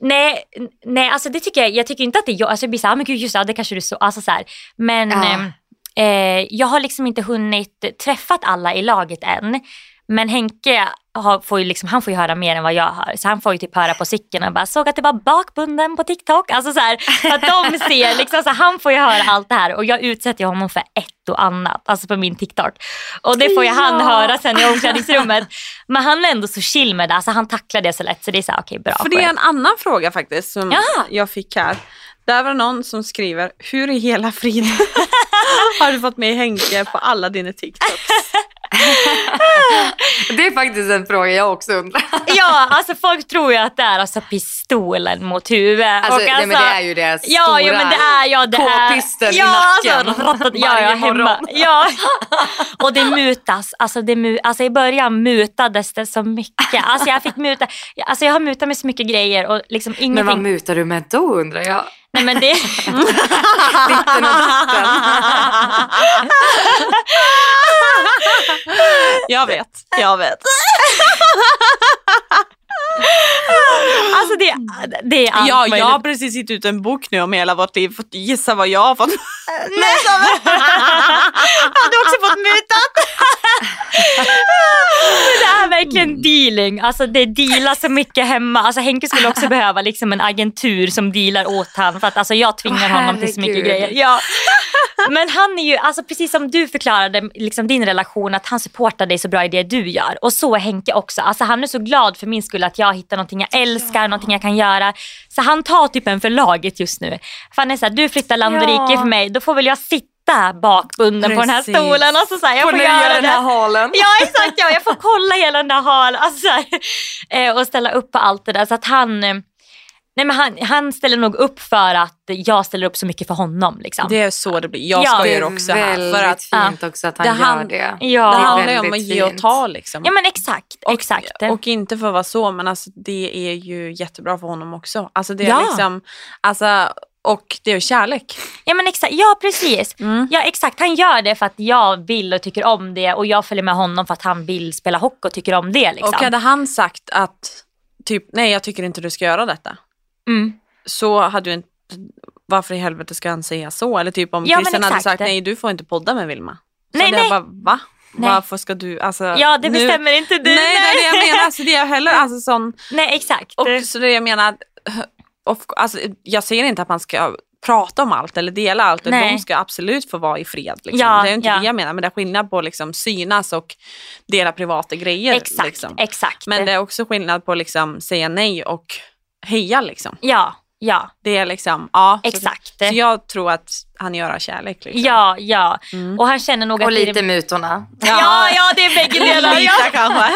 nej, nej, alltså det tycker jag, jag tycker inte att det är jag, alltså jag blir så här, "Ah, men gud just det, det kanske du så, alltså så här. Men Ja. ehm, eh, jag har liksom inte hunnit träffat alla i laget än. Men Henke har, får ju liksom, han får ju höra mer än vad jag hör. Så han får ju typ höra på cykeln och bara såg att det var bakbunden på TikTok. Alltså så här, att de (laughs) ser, liksom, så han får ju höra allt det här och jag utsätter honom för ett och annat. Alltså på min TikTok. Och det får ju han Ja. höra sen i omklädningsrummet. Men han är ändå så chill med det. Alltså han tacklar det så lätt så det är så här, okej bra. För det är en annan fråga faktiskt som Ja. jag fick här. Där var någon som skriver, hur i hela friden (laughs) har du fått med Henke på alla dina TikToks? (laughs) Det är faktiskt en fråga jag också undrar. (laughs) Ja, alltså folk tror ju att det är alltså pistolen mot huvudet. Alltså, Och nej, men det är ju det Ja, stora ja men det är, ja, det k-pisten ja, i nacken. Alltså, rattat, ja, ja, hemma. (laughs) Ja. Och det mutas. Alltså, det mu, alltså i början mutades det så mycket. Alltså jag fick muta, alltså jag har mutat med så mycket grejer och liksom Men vad ingenting. mutar du med då undrar jag? Nej men det, Ditten och datten. Jag vet, jag vet. alltså det, det är allt Ja, möjligt. jag har precis gett ut en bok nu om hela vårt liv. Fått gissa vad jag har fått. (laughs) har du också fått mutat? Det är verkligen dealing. Alltså det dealar så mycket hemma. Alltså Henke skulle också (laughs) behöva liksom en agentur som dealar åt för att alltså jag tvingar honom till så mycket grejer. Ja. Men han är ju, alltså precis som du förklarade liksom din relation, att han supportar dig så bra i det du gör. Och så är Henke också. Alltså han är så glad för min skull att jag hittar någonting jag älskar, någonting jag kan göra. Så han tar typ en för laget just nu. För han är såhär, du flyttar land och Ja. rike för mig, då får väl jag sitta bakbunden på den här Precis. stolen. Och så så här, jag Får får göra den det. här halen? Ja exakt, ja. jag får kolla hela den där halen alltså, här, eh, och ställa upp på allt det där. Så att han, eh, nej, men han, han ställer nog upp för att jag ställer upp så mycket för honom. Liksom. Det är så det blir. Jag Ja. Det skojar är också här. väldigt För att fint också att han det han- gör det. Ja. det Det är handlar ju om att väldigt ge och fint. ta liksom. Ja men exakt, Och, exakt. och inte för att vara så, men alltså, det är ju jättebra för honom också. Alltså, det är Ja. liksom, alltså, och det är kärlek. Ja men exakt, ja precis. Mm. Ja exakt, han gör det för att jag vill och tycker om det och jag följer med honom för att han vill spela hockey och tycker om det. Liksom. Och hade han sagt att typ, nej jag tycker inte du ska göra detta. mm. Så hade du inte, varför i helvete ska han säga så? Eller typ om Ja, Christian hade sagt, nej du får inte podda med Vilma. Så Nej, hade jag nej. bara, va? Nej. Varför ska du, alltså. Ja det nu- bestämmer inte du. Nej, det är det jag menar. Alltså, det är heller alltså sån, Nej exakt. och så det jag menar, of, alltså, jag säger inte att man ska prata om allt eller dela allt. och. De ska absolut få vara i fred. Liksom. Ja, det är inte ja. det jag menar, men det är skillnad på liksom synas och dela privata grejer. exakt, Liksom. exakt. Men det är också skillnad på liksom säga nej och heja. Liksom. Ja, ja, Det är liksom, ja. exakt. Så, så jag tror att han gör av kärlek. Liksom. Ja, ja. Mm. Och han känner nog Och att det lite mutorna. Ja, ja det är bägge delar. Ja. Lite kanske.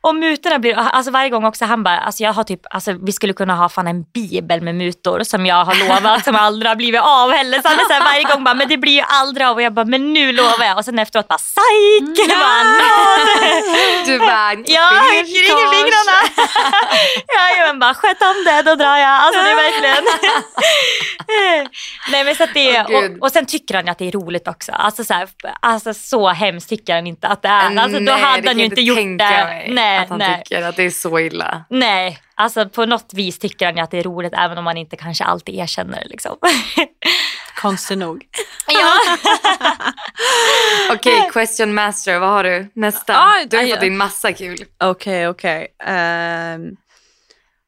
Och mutorna blir, alltså varje gång också han bara, alltså jag har typ, alltså vi skulle kunna ha fan en bibel med mutor som jag har lovat som aldrig har blivit av heller. Så han är så här varje gång bara, men det blir ju aldrig av och jag bara, men nu lovar jag. Och sen efteråt bara, psyk! Jag "Nå." Du bara, Ja, jag ringer fingrarna. ja, men bara sköt om det, då drar jag. Alltså det är verkligen. (laughs) Nej men så att det Gud. och, och sen tycker han ju att det är roligt också. Alltså så, här, alltså så hemskt tycker han inte att det är. Alltså, då Nej, det hade han ju jag inte gjort tänka det. mig Nej, att han nej. tycker att det är så illa. Nej, alltså på något vis tycker han ju att det är roligt även om man inte kanske alltid erkänner det. Liksom. (laughs) Konstigt nog. ja. (laughs) Okej, question master, vad har du? Nästa. Ah, du har ja. fått in massa kul. Okej, okej. Ehm,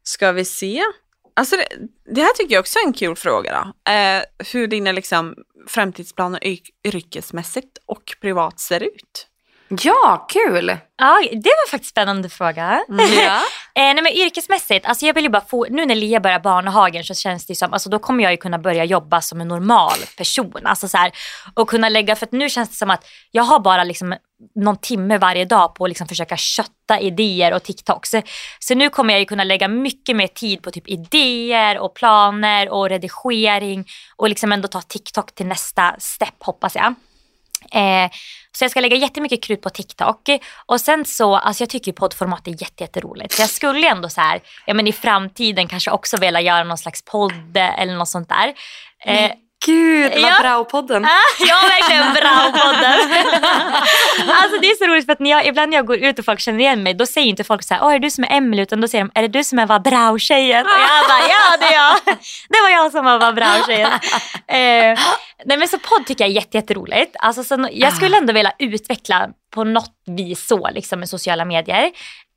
ska vi se? Alltså det, det här tycker jag också är en kul fråga. Då. Eh, hur dina liksom, framtidsplaner yrk- yrkesmässigt och privat ser ut. Ja, kul! ja, det var faktiskt en spännande fråga. (laughs) Ja. Eh, nej men yrkesmässigt, alltså jag vill ju bara få, nu när Lia börjar barnhagen så känns det som, alltså då kommer jag ju kunna börja jobba som en normal person. Alltså så här, och kunna lägga, för att nu känns det som att jag har bara liksom någon timme varje dag på att liksom försöka kötta idéer och TikToks. Så, så nu kommer jag ju kunna lägga mycket mer tid på typ idéer och planer och redigering och liksom ändå ta TikTok till nästa step hoppas jag. Eh, så jag ska lägga jättemycket krut på TikTok. Och sen så, alltså jag tycker ju poddformat är jätte, jätteroligt. Så jag skulle ändå så här, ja men i framtiden kanske också vilja göra någon slags podd eller något sånt där. Eh, mm. Gud, vad Ja. bra podden. Ah, ja, verkligen bra podden. (laughs) alltså det är så roligt för att när jag, ibland när jag går ut och folk känner igen mig då säger inte folk så här, åh är det du som är Emelie utan då säger de, är det du som är vad bra-tjejen? Och jag bara, ja det är jag. (laughs) Det var jag som var vad bra-tjejen. (laughs) Eh, nej men så podd tycker jag är jätte, jätteroligt. Alltså, så, jag skulle ändå vilja utveckla på något vis så liksom med sociala medier.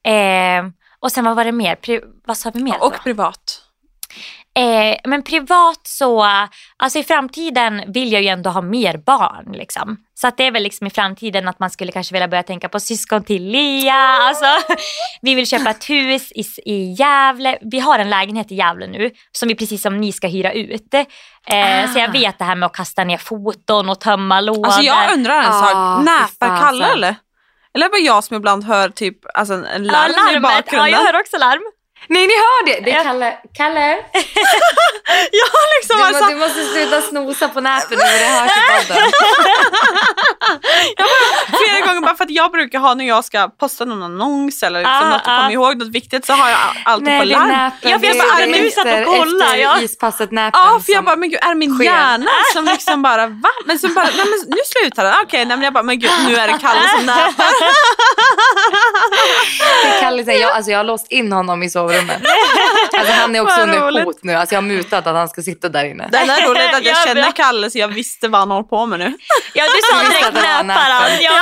Eh, och sen vad var det mer? Pri- vad sa vi mer? Och då? privat. Eh, men privat så, alltså i framtiden vill jag ju ändå ha mer barn liksom. Så att det är väl liksom i framtiden att man skulle kanske vilja börja tänka på syskon till Lia. Alltså, (laughs) vi vill köpa ett hus i, i Gävle. Vi har en lägenhet i Gävle nu som vi precis som ni ska hyra ut. Eh, Så jag vet det här med att kasta ner foton och tömma lådor. Alltså jag undrar en Ah, sak, fy näpar. Kalle eller? Eller är det bara jag som ibland hör typ alltså, en larm i larmet. Ja, bakgrunden? jag hör också larm. Nej, ni hör det! Det är. Kalle. Kalle, (laughs) Ja, liksom du, alltså. du måste sluta snosa på näpen nu när det hörs i podden. (laughs) flera gånger bara för att jag brukar ha när jag ska posta någon annons eller liksom Ah, något ah. komma ihåg något viktigt så har jag alltid på det är larm. näpen. Ja, för jag bara, är du satt och kollade, Efter ispasset näpen. Ja, för jag bara, men gud, är det min sker. hjärna som liksom bara, va? Men så bara, nej men nu slutar det. Okej, nej men jag bara, men gud, nu är det Kalle som (laughs) är Kalle säger, jag, alltså jag har låst in honom i sovrummet. (laughs) Alltså han är också under roligt. hot nu. Alltså jag har mutat att han ska sitta där inne. Det är roligt att jag Ja, känner. Kalle så jag visste vad han håller på med nu. Ja, du sa direkt näpen. Ja. (laughs)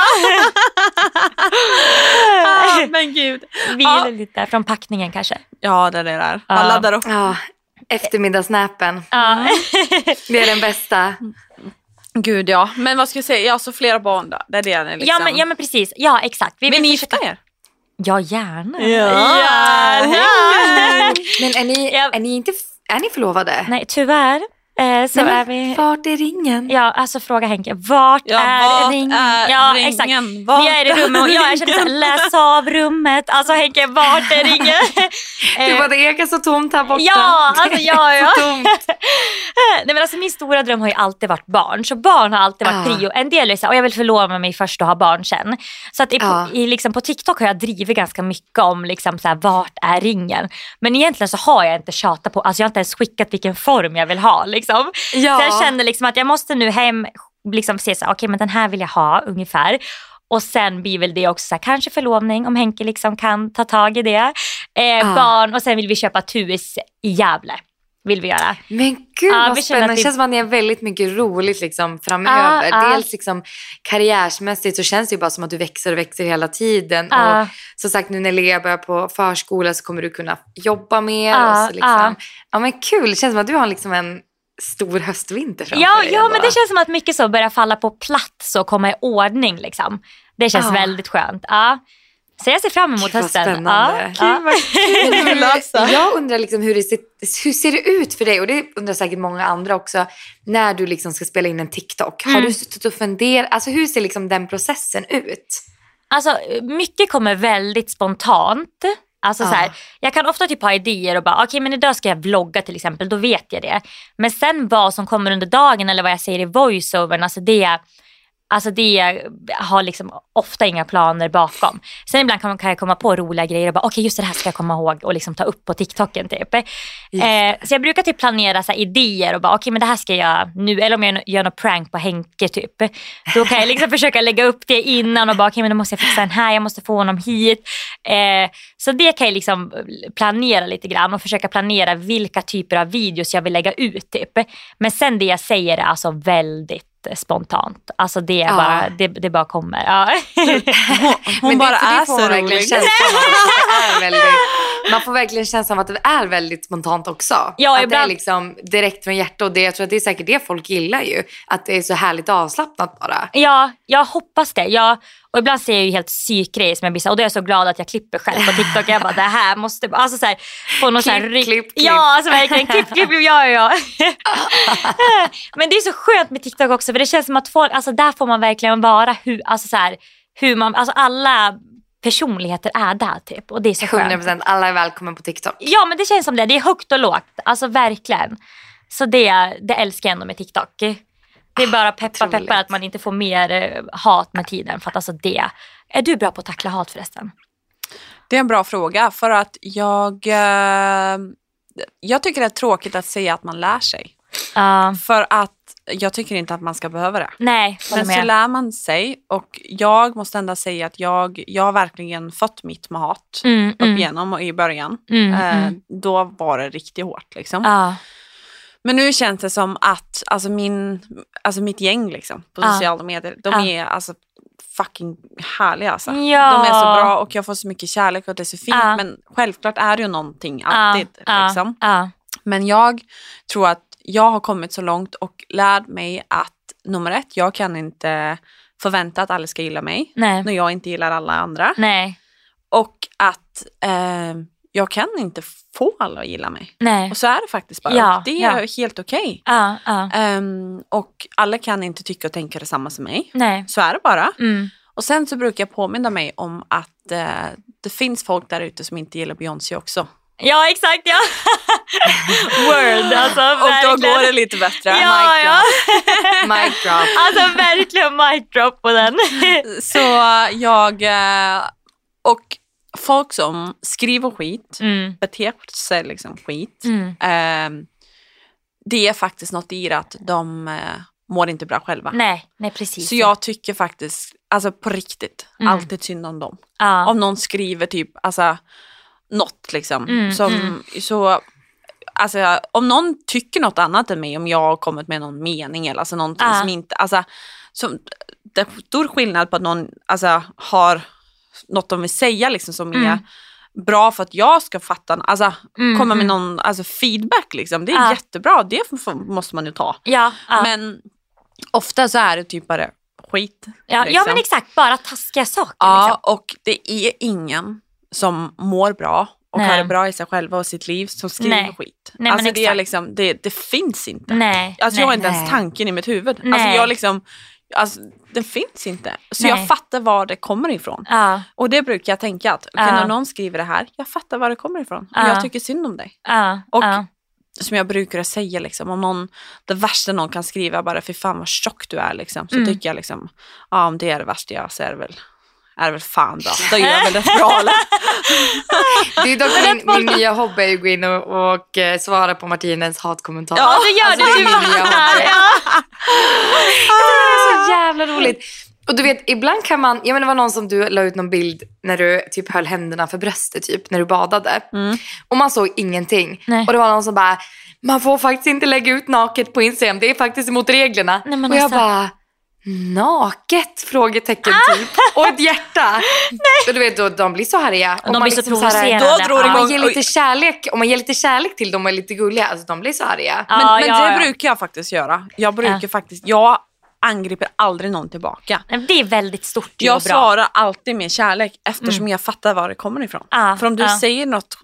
Ah, men gud. Vila lite från packningen kanske. Ja, det är det där. Man Ja. laddar upp. Ja, eftermiddagsnäpen. Ja. (laughs) Det är den bästa. Gud ja. Men vad ska jag säga, jag har så flera barn då. Det är det liksom. Ja, men, ja men precis, ja exakt. Vi Vill ni gifta er? Ja gärna. Ja. (laughs) Men är ni, är ni inte är ni förlovade? Nej tyvärr så Nej, är vi... Vart är ringen? Ja, alltså fråga Henke, vart Ja, är vart ringen? är ja, ringen? exakt. Vart Vi är i rummet och jag känner såhär, läs av rummet. Alltså Henke, vart är ringen? (laughs) Det Eh, var det ekar så tomt här borta. Ja, alltså, ja, ja. Så tomt. (laughs) Nej, men alltså, min stora dröm har ju alltid varit barn. Så barn har alltid varit Ja. prio. En del är så här, och jag vill förlova mig först och ha barn sen. Så att i, Ja. i, liksom, på TikTok har jag drivit ganska mycket om liksom, så här, vart är ringen. Men egentligen så har jag inte tjatat på, alltså jag har inte ens skickat vilken form jag vill ha. Liksom. Ja. Så jag känner liksom att jag måste nu hem liksom se så okej men den här vill jag ha ungefär. Och sen blir väl det också så här, kanske förlovning om Henke liksom kan ta tag i det. Eh, Ah. Barn och sen vill vi köpa ett hus i Gävle. Vill vi göra. Men gud Ja, vad spännande. Det vi- känns som att ni har väldigt mycket roligt liksom, framöver. Ja, ja. Dels liksom, karriärsmässigt så känns det ju bara som att du växer och växer hela tiden. Och som sagt nu när Lea börjar på förskola så kommer du kunna jobba mer. Och så liksom. ja. men kul, det känns som att du har liksom en stor höstvinter framför Ja, dig. ja men det känns som att mycket så börjar falla på plats och komma i ordning. Liksom. Det känns Ja. väldigt skönt. Ja. Så jag ser fram emot Gud, hösten. spännande. Ja. Hur- (laughs) alltså. Jag undrar liksom hur, det ser, hur ser det ut för dig? Och det undrar säkert många andra också. När du liksom ska spela in en TikTok. Har Mm. du suttit och funderat? Alltså hur ser liksom den processen ut? Alltså mycket kommer väldigt spontant. Alltså Ja. så här, jag kan ofta typ ha idéer och bara okej men idag ska jag vlogga till exempel, då vet jag det. Men sen vad som kommer under dagen eller vad jag säger i voiceovern, alltså det, alltså det har liksom ofta inga planer bakom. Sen ibland kan, kan jag komma på roliga grejer och bara okej just det här ska jag komma ihåg och liksom ta upp på TikToken typ. Eh, så jag brukar typ planera så idéer och bara okej men det här ska jag nu, eller om jag gör något prank på Henke typ. Då kan jag liksom (laughs) försöka lägga upp det innan och bara okej men då måste jag fixa den här, jag måste få honom hit. Eh, så det kan jag liksom planera lite grann och försöka planera vilka typer av videos jag vill lägga ut typ. Men sen det jag säger är alltså väldigt spontant. Alltså det, är Ja. bara, det, det bara kommer. Ja. (laughs) Hon Men bara är så rolig. känslan (laughs) det är väldigt, Man får verkligen känslan av att det är väldigt spontant också. Ja, att det är ibland- liksom direkt från hjärtat. Och det, jag tror att det är säkert det folk gillar ju. Att det är så härligt avslappnat bara. Ja, jag hoppas det. Jag, och ibland ser jag ju helt psykgrejer som jag så, och då är jag så glad att jag klipper själv på TikTok. Jag bara det här måste, alltså så här, få någon så här Klipp, klipp, klipp. Ja, alltså verkligen klipp, klipp, klipp, ja, ja, ja. (laughs) Men det är så skönt med TikTok också för det känns som att folk, alltså där får man verkligen vara hur, alltså så här, hur man, alltså alla personligheter är där typ och det är så skönt. 100% alla är välkomna på TikTok. Ja men det känns som det, det är högt och lågt, alltså verkligen. Så det, det älskar jag ändå med TikTok. Det är bara peppa otroligt. peppar att man inte får mer eh, hat med tiden för att alltså det. Är du bra på att tackla hat förresten? Det är en bra fråga för att jag, eh, jag tycker det är tråkigt att säga att man lär sig. Ja, För att jag tycker inte att man ska behöva det. nej, Men så lär man sig och jag måste ändå säga att jag, jag har verkligen fått mitt med hat Mm, upp mm, igenom och i början. mm, Eh, mm. Då var det riktigt hårt liksom. Ja, Men nu känns det som att alltså min, alltså mitt gäng liksom, på Ja. sociala medier, de Ja. är alltså fucking härliga alltså. Ja. De är så bra och jag får så mycket kärlek och det är så fint. Men självklart är det ju någonting alltid. Liksom. Men jag tror att jag har kommit så långt och lärt mig att nummer ett, jag kan inte förvänta att alla ska gilla mig nej, när jag inte gillar alla andra. nej, Och att eh, jag kan inte få alla att gilla mig. nej. Och så är det faktiskt bara. Ja, det är ja. helt okej. Ja, ja, Ehm, och alla kan inte tycka och tänka detsamma som mig. nej. Så är det bara. Mm. Och sen så brukar jag påminna mig om att eh, det finns folk där ute som inte gillar Beyoncé också. Ja exakt ja. (laughs) Word alltså. (laughs) Och då går det lite bättre. Ja, Mic ja. (laughs) Mic drop. Alltså verkligen mic drop på den. drop. Så jag... Eh, och folk som skriver skit, Mm. beter sig liksom skit. Mm. ehm, det är faktiskt något i det att de eh, mår inte bra själva. Nej, nej precis. Så jag tycker faktiskt, alltså på riktigt, Mm. alltid synd om dem. ja. Om någon skriver typ, alltså något liksom. Mm, som, mm. Så, alltså om någon tycker något annat än mig, om jag har kommit med någon mening eller alltså någonting Ja. som inte, alltså som, det är stor skillnad på att någon alltså, har något de vill säga liksom som Mm. är bra för att jag ska fatta, alltså Mm, komma med mm. någon alltså, feedback liksom. Det är Ja. jättebra, det måste man ju ta. Ja, ja. Men ofta så är det typ bara skit. ja, ja liksom. men exakt, bara taskiga saker. Ja, Liksom. och det är ingen som mår bra och Nej. har det bra i sig själva och sitt liv som skriver Nej. skit. Nej, alltså det, är liksom, det, det finns inte. Nej, Alltså jag har inte ens tanken i mitt huvud. Alltså jag liksom, alltså, den finns inte. Så jag fattar var det kommer ifrån. Ja, Och det brukar jag tänka att okej, Ja. när någon skriver det här, jag fattar var det kommer ifrån. Och Ja. jag tycker synd om dig. ja, Och som jag brukar säga, liksom, om någon, det värsta någon kan skriva bara fy fan vad tjock du är, liksom, så Mm. tycker jag liksom, ja om det är det värsta jag det väl, är väl fan bra. Då gör jag väl rätt bra eller? Det är dock min, min nya hobby att gå in och, och eh, svara på Martinens hatkommentarer. Ja, det gör Alltså, du. det är min nya hobby. Ja. (laughs) Det är så jävla roligt. Och du vet, ibland kan man, ja men det var någon som du la ut någon bild när du typ höll händerna för bröstet typ, när du badade. Mm. Och man såg ingenting. Nej. Och det var någon som bara, man får faktiskt inte lägga ut naket på Instagram, det är faktiskt emot reglerna. Nej, men och jag alltså- bara, naket? Frågetecken Ah! typ. Och ett hjärta. (laughs) Och du vet, då, de blir så arga. De blir så liksom här- provocerade. Då drar det om igång- man ger lite kärlek, om man ger lite kärlek till dem och är lite gulliga, alltså de blir så arga. Ja, Men, men ja, det ja. brukar jag faktiskt göra. Jag brukar Ja. faktiskt, jag angriper aldrig någon tillbaka. Nej, Det är väldigt stort Jag och bra. svarar alltid med kärlek eftersom jag fattar var det kommer ifrån. För om du säger något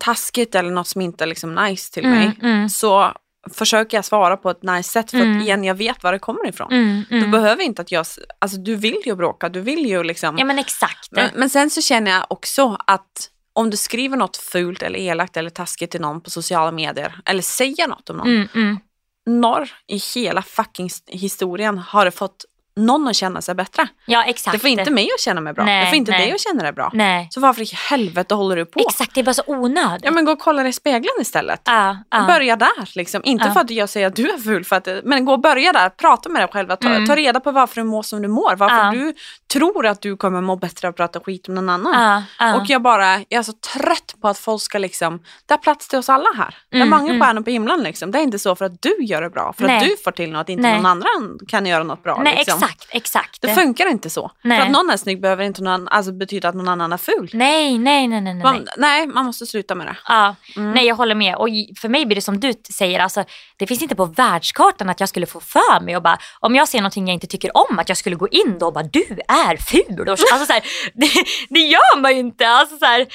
taskigt eller något som inte är liksom nice till Mm, mig mm. så försöker jag svara på ett nice sätt för Mm. att igen, jag vet var det kommer ifrån. Mm, Du mm. behöver inte att jag, alltså du vill ju bråka, du vill ju liksom. Ja men exakt. men, men sen så känner jag också att om du skriver något fult eller elakt eller taskigt till någon på sociala medier eller säger något om någon. Mm, mm. När i hela fucking historien har det fått någon att känna sig bättre? Ja exakt. Det får inte mig att känna mig bra. Nej, det får inte nej. dig att känna dig bra. Nej. Så varför i helvete håller du på? Exakt, det är bara så onödigt. Ja men gå och kolla dig i spegeln istället. Ja, ja. Börja där liksom. Inte Ja. för att jag säger att du är ful, för att, men gå och börja där. Prata med dig själv. Ta, Mm. ta reda på varför du mår som du mår. Varför du tror att du kommer må bättre av att prata skit om någon annan. Och jag bara, jag är så trött på att folk ska liksom, det är plats till oss alla här. det är Mm, många mm. stjärnor på himlen liksom. Det är inte så för att du gör det bra, för att du får till något, inte någon annan kan göra något bra. Nej liksom. Exakt, exakt. Det funkar inte så. Nej. För att någon är snygg behöver inte någon, alltså, betyda att någon annan är ful. Nej, nej, nej, nej. nej. Man, nej, man måste sluta med det. Ja, Mm. nej jag håller med. Och för mig blir det som du säger, alltså, det finns inte på världskartan att jag skulle få för mig och bara, om jag ser någonting jag inte tycker om, att jag skulle gå in då och bara du är ful. Alltså, så här, (laughs) det, det gör man ju inte. Alltså, så här,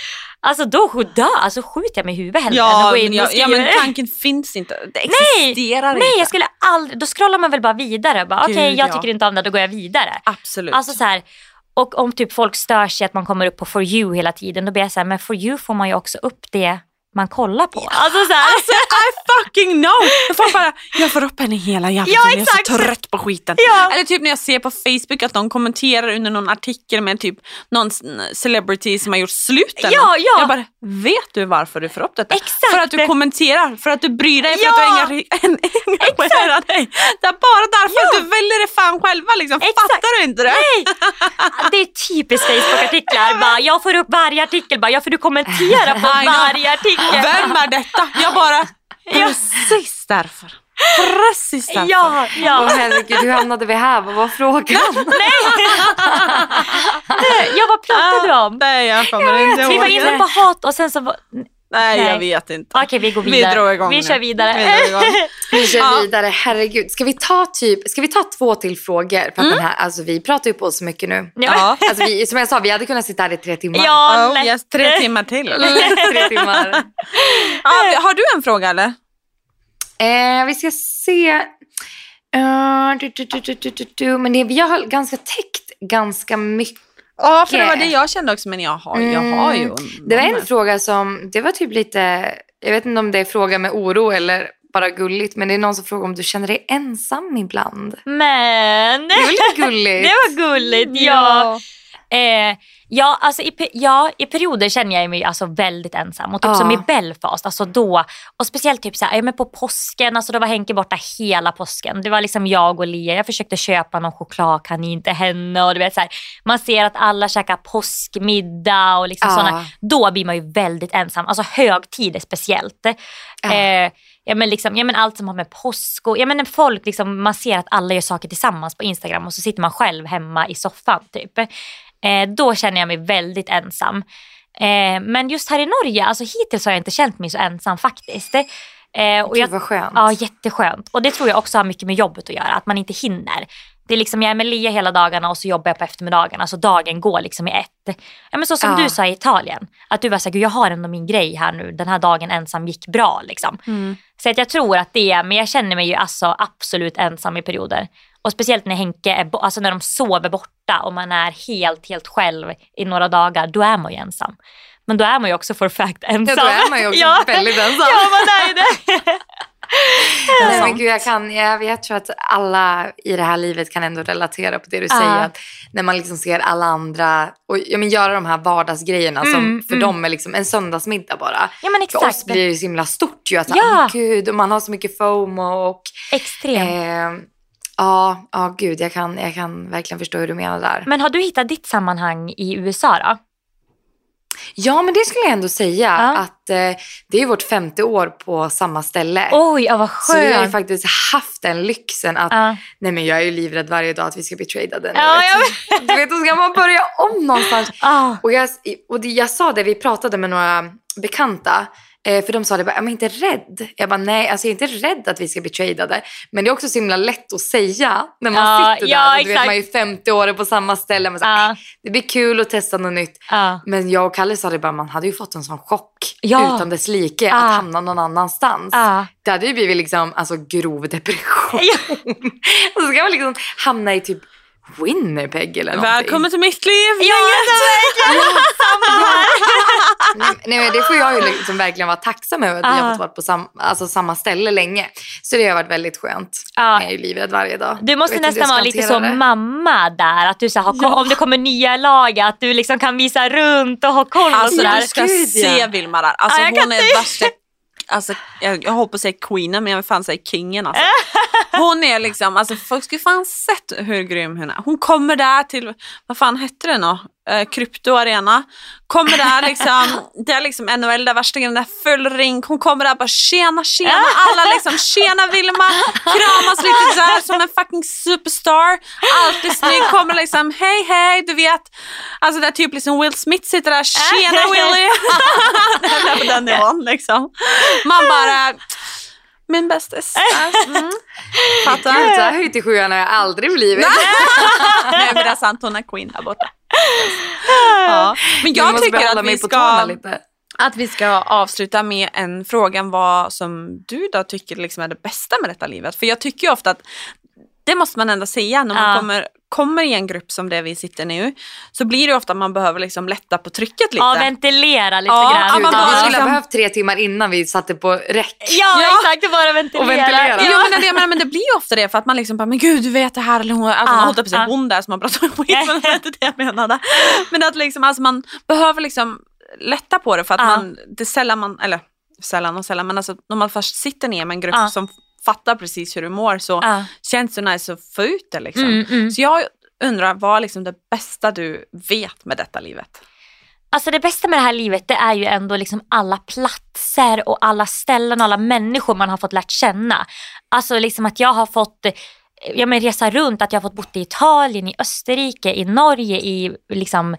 alltså då dö, alltså, skjuter jag mig i huvudet hellre än att Ja, gå in men, ja, och ja, skriva. men tanken finns inte. Det Nej, existerar Nej, inte. jag skulle aldrig, då scrollar man väl bara vidare. Bara, Okej, Gud, jag ja. tycker inte om det, då går jag vidare. Absolut. Alltså så här, och om typ folk stör sig att man kommer upp på for you hela tiden, då blir jag så här, men for you får man ju också upp det man kollar på. Alltså så här, Alltså I fucking know! Jag får bara, jag får upp henne hela jävla Ja, tiden, jag är så trött på skiten. Ja. Eller typ när jag ser på Facebook att någon kommenterar under någon artikel med typ någon celebrity som har gjort slut eller Ja, något. ja. Jag bara, vet du varför du får upp detta? Exakt. För att du kommenterar, för att du bryr dig, för Ja. att du (laughs) engagerar dig. Det är bara därför att du väljer det fan själva liksom. Exakt. Fattar du inte det? nej! Det är typiskt Facebook-artiklar. Jag får upp varje artikel, bara, ja för du kommenterar på (laughs) varje artikel. Vem är detta? Jag bara, precis därför. Precis därför. Ja, Åh ja. herregud, hur hamnade vi här? Vad var frågan? (laughs) (laughs) ja, vad pratade vi om? Nej, jag kommer inte ihåg. Vi var inne på hat och sen så var... Nej, Nej. jag vet inte. Okej, vi går Vi vidare. drar igång Vi nu. kör vidare. Vi igång. (laughs) Vi kör Ja. vidare, herregud. Ska vi ta typ, ska vi ta två till frågor? För att den här, alltså vi pratar ju på så mycket nu. Ja. (laughs) Alltså vi, som jag sa, vi hade kunnat sitta här i tre timmar. Ja, Oh, lätt. yes, tre timmar till. (laughs) Lätt tre timmar. Ja, har du en fråga eller? Eh, vi ska se. Du, du, du, du, du, du, du. Men det, vi har ganska täckt ganska mycket. Ja, för det var det jag kände också, men jag har, jag har ju. Mm. Det var en fråga som, det var typ lite, jag vet inte om det är fråga med oro eller bara gulligt, men det är någon som frågar om du känner dig ensam ibland. Men... Det var lite gulligt. (laughs) Det var gulligt, ja. Eh, ja, alltså i, ja, i perioder känner jag mig alltså väldigt ensam. Och typ Ja. som i Belfast, alltså då, och speciellt typ så här, ja, men på påsken, alltså då var Henke borta hela påsken. Det var liksom jag och Lia, jag försökte köpa någon chokladkanin till henne och du vet så här, man ser att alla käkar påskmiddag och liksom Ja. sådana. Då blir man ju väldigt ensam, alltså högtider speciellt. Ja. Eh, ja, men liksom, ja, men allt som har med påsk och ja, men folk, liksom, man ser att alla gör saker tillsammans på Instagram och så sitter man själv hemma i soffan. Typ. Eh, då känner jag mig väldigt ensam. Eh, men just här i Norge, alltså hittills har jag inte känt mig så ensam faktiskt. Eh, och Gud jag, vad skönt. ja, jätteskönt. Och det tror jag också har mycket med jobbet att göra, att man inte hinner. Det är liksom, jag är med Lia hela dagarna och så jobbar jag på eftermiddagarna så dagen går liksom i ett. Ja, men så som Ja. du sa i Italien, att du var såhär, jag har ändå min grej här nu, den här dagen ensam gick bra. Liksom. Mm. Så att jag tror att det är, men jag känner mig ju alltså absolut ensam i perioder. Och speciellt när Henke är, alltså när de sover borta och man är helt, helt själv i några dagar, då är man ju ensam. Men då är man ju också for fact ensam. Ja, då är man ju också (laughs) Ja. väldigt ensam. Ja, man är ju det. (laughs) Nej, men gud, jag, kan, jag, jag tror att alla i det här livet kan ändå relatera på det du Ja. säger. Att när man liksom ser alla andra och ja, men göra de här vardagsgrejerna som Mm, för mm. dem är liksom en söndagsmiddag bara. Ja men För oss exakt. blir det så himla stort ju. Att, ja. gud, och man har så mycket FOMO och Extremt. eh, ja, ja, gud, jag kan, jag kan verkligen förstå hur du menar där. Men har du hittat ditt sammanhang i USA då? Ja, men det skulle jag ändå säga Ja. att eh, det är vårt femte år på samma ställe. Oj, ja, vad så vi har ju skönt. faktiskt haft den lyxen att Ja. Nej men jag är ju livrädd varje dag att vi ska bli tradade. Ja, vet (laughs) du. Vet, då ska man börja om någonstans. Ah. Och jag, och det, jag sa det, vi pratade med några bekanta för de sa det bara, är man inte rädd? Jag bara, nej, alltså jag är inte rädd att vi ska bli tradade. Men det är också så himla lätt att säga när man Ja, sitter ja, där. Och du vet, exakt. man är ju 50 år på samma ställe. Man så, Ja. "Äh, Det blir kul att testa något nytt. Ja. Men jag och Kalle sa det bara, man hade ju fått en sån chock utan dess like att hamna någon annanstans. Det hade ju blivit liksom, alltså, grov depression. (laughs) Och så ska man liksom hamna i typ Winnipeg eller någonting. Välkommen till mitt liv! Ja. Nej, nej, men det får jag ju liksom verkligen vara tacksam över att vi Ah. har fått vara på sam, alltså samma ställe länge. Så det har varit väldigt skönt. Ja. Jag är ju livrädd varje dag. Du måste nästan vara lite som mamma där. Att du så här, Ja. Om det kommer nya lag, att du liksom kan visa runt och ha koll och Alltså sådär. du ska Gud, se ja. Vilma där. Alltså, kan hon är värsta, alltså, jag, jag hoppas på att säga queenen men jag vill fan säga kingen alltså. Hon är liksom, alltså folk skulle fan sett hur grym hon är. Hon kommer där till, vad fan hette det nu? Eh, Krypto Arena. Kommer där liksom, (laughs) det är liksom NHL, grejen, det är full ring. Hon kommer där bara tjena tjena, (laughs) alla liksom tjena Vilma, kramas lite så här som en fucking superstar. Alltid snygg, kommer liksom hej hej, du vet. Alltså det är typ liksom Will Smith sitter där, tjena (laughs) Willy. det är på den nivån liksom. Man bara, min bästis. Mm. Fattar? Gud, så här höjt i sjuan har jag aldrig blivit. Nej men det är sant, hon är queen där borta. Ja. Men jag tycker att vi, ska, lite. att vi ska avsluta med en fråga vad som du då tycker liksom är det bästa med detta livet. För jag tycker ofta att det måste man ändå säga när man Ja. kommer, kommer i en grupp som det vi sitter nu. Så blir det ofta att man behöver liksom lätta på trycket lite. Ja, ventilera lite Ja, grann. ja, man vi skulle liksom- ha behövt tre timmar innan vi satte på räck. Ja, Ja. exakt. Bara ventilera. Och ventilera. Jo men det, menar, men det blir ju ofta det för att man liksom bara, men gud du vet det här eller hon, alltså Ja, man håller på att säga ja. hon där som har pratat om skit, men det är inte det jag menade. Men att liksom, alltså man behöver liksom lätta på det för att Ja. man, det är sällan man, eller sällan och sällan, men alltså när man först sitter ner med en grupp Ja. som fattar precis hur du mår så Ja. känns det nice att få ut det liksom. Mm, mm. Så jag undrar, vad är liksom det bästa du vet med detta livet? Alltså det bästa med det här livet det är ju ändå liksom alla platser och alla ställen och alla människor man har fått lärt känna. Alltså liksom att jag har fått eh, ja, men resa runt, att jag har fått bo i Italien, i Österrike, i Norge, i liksom,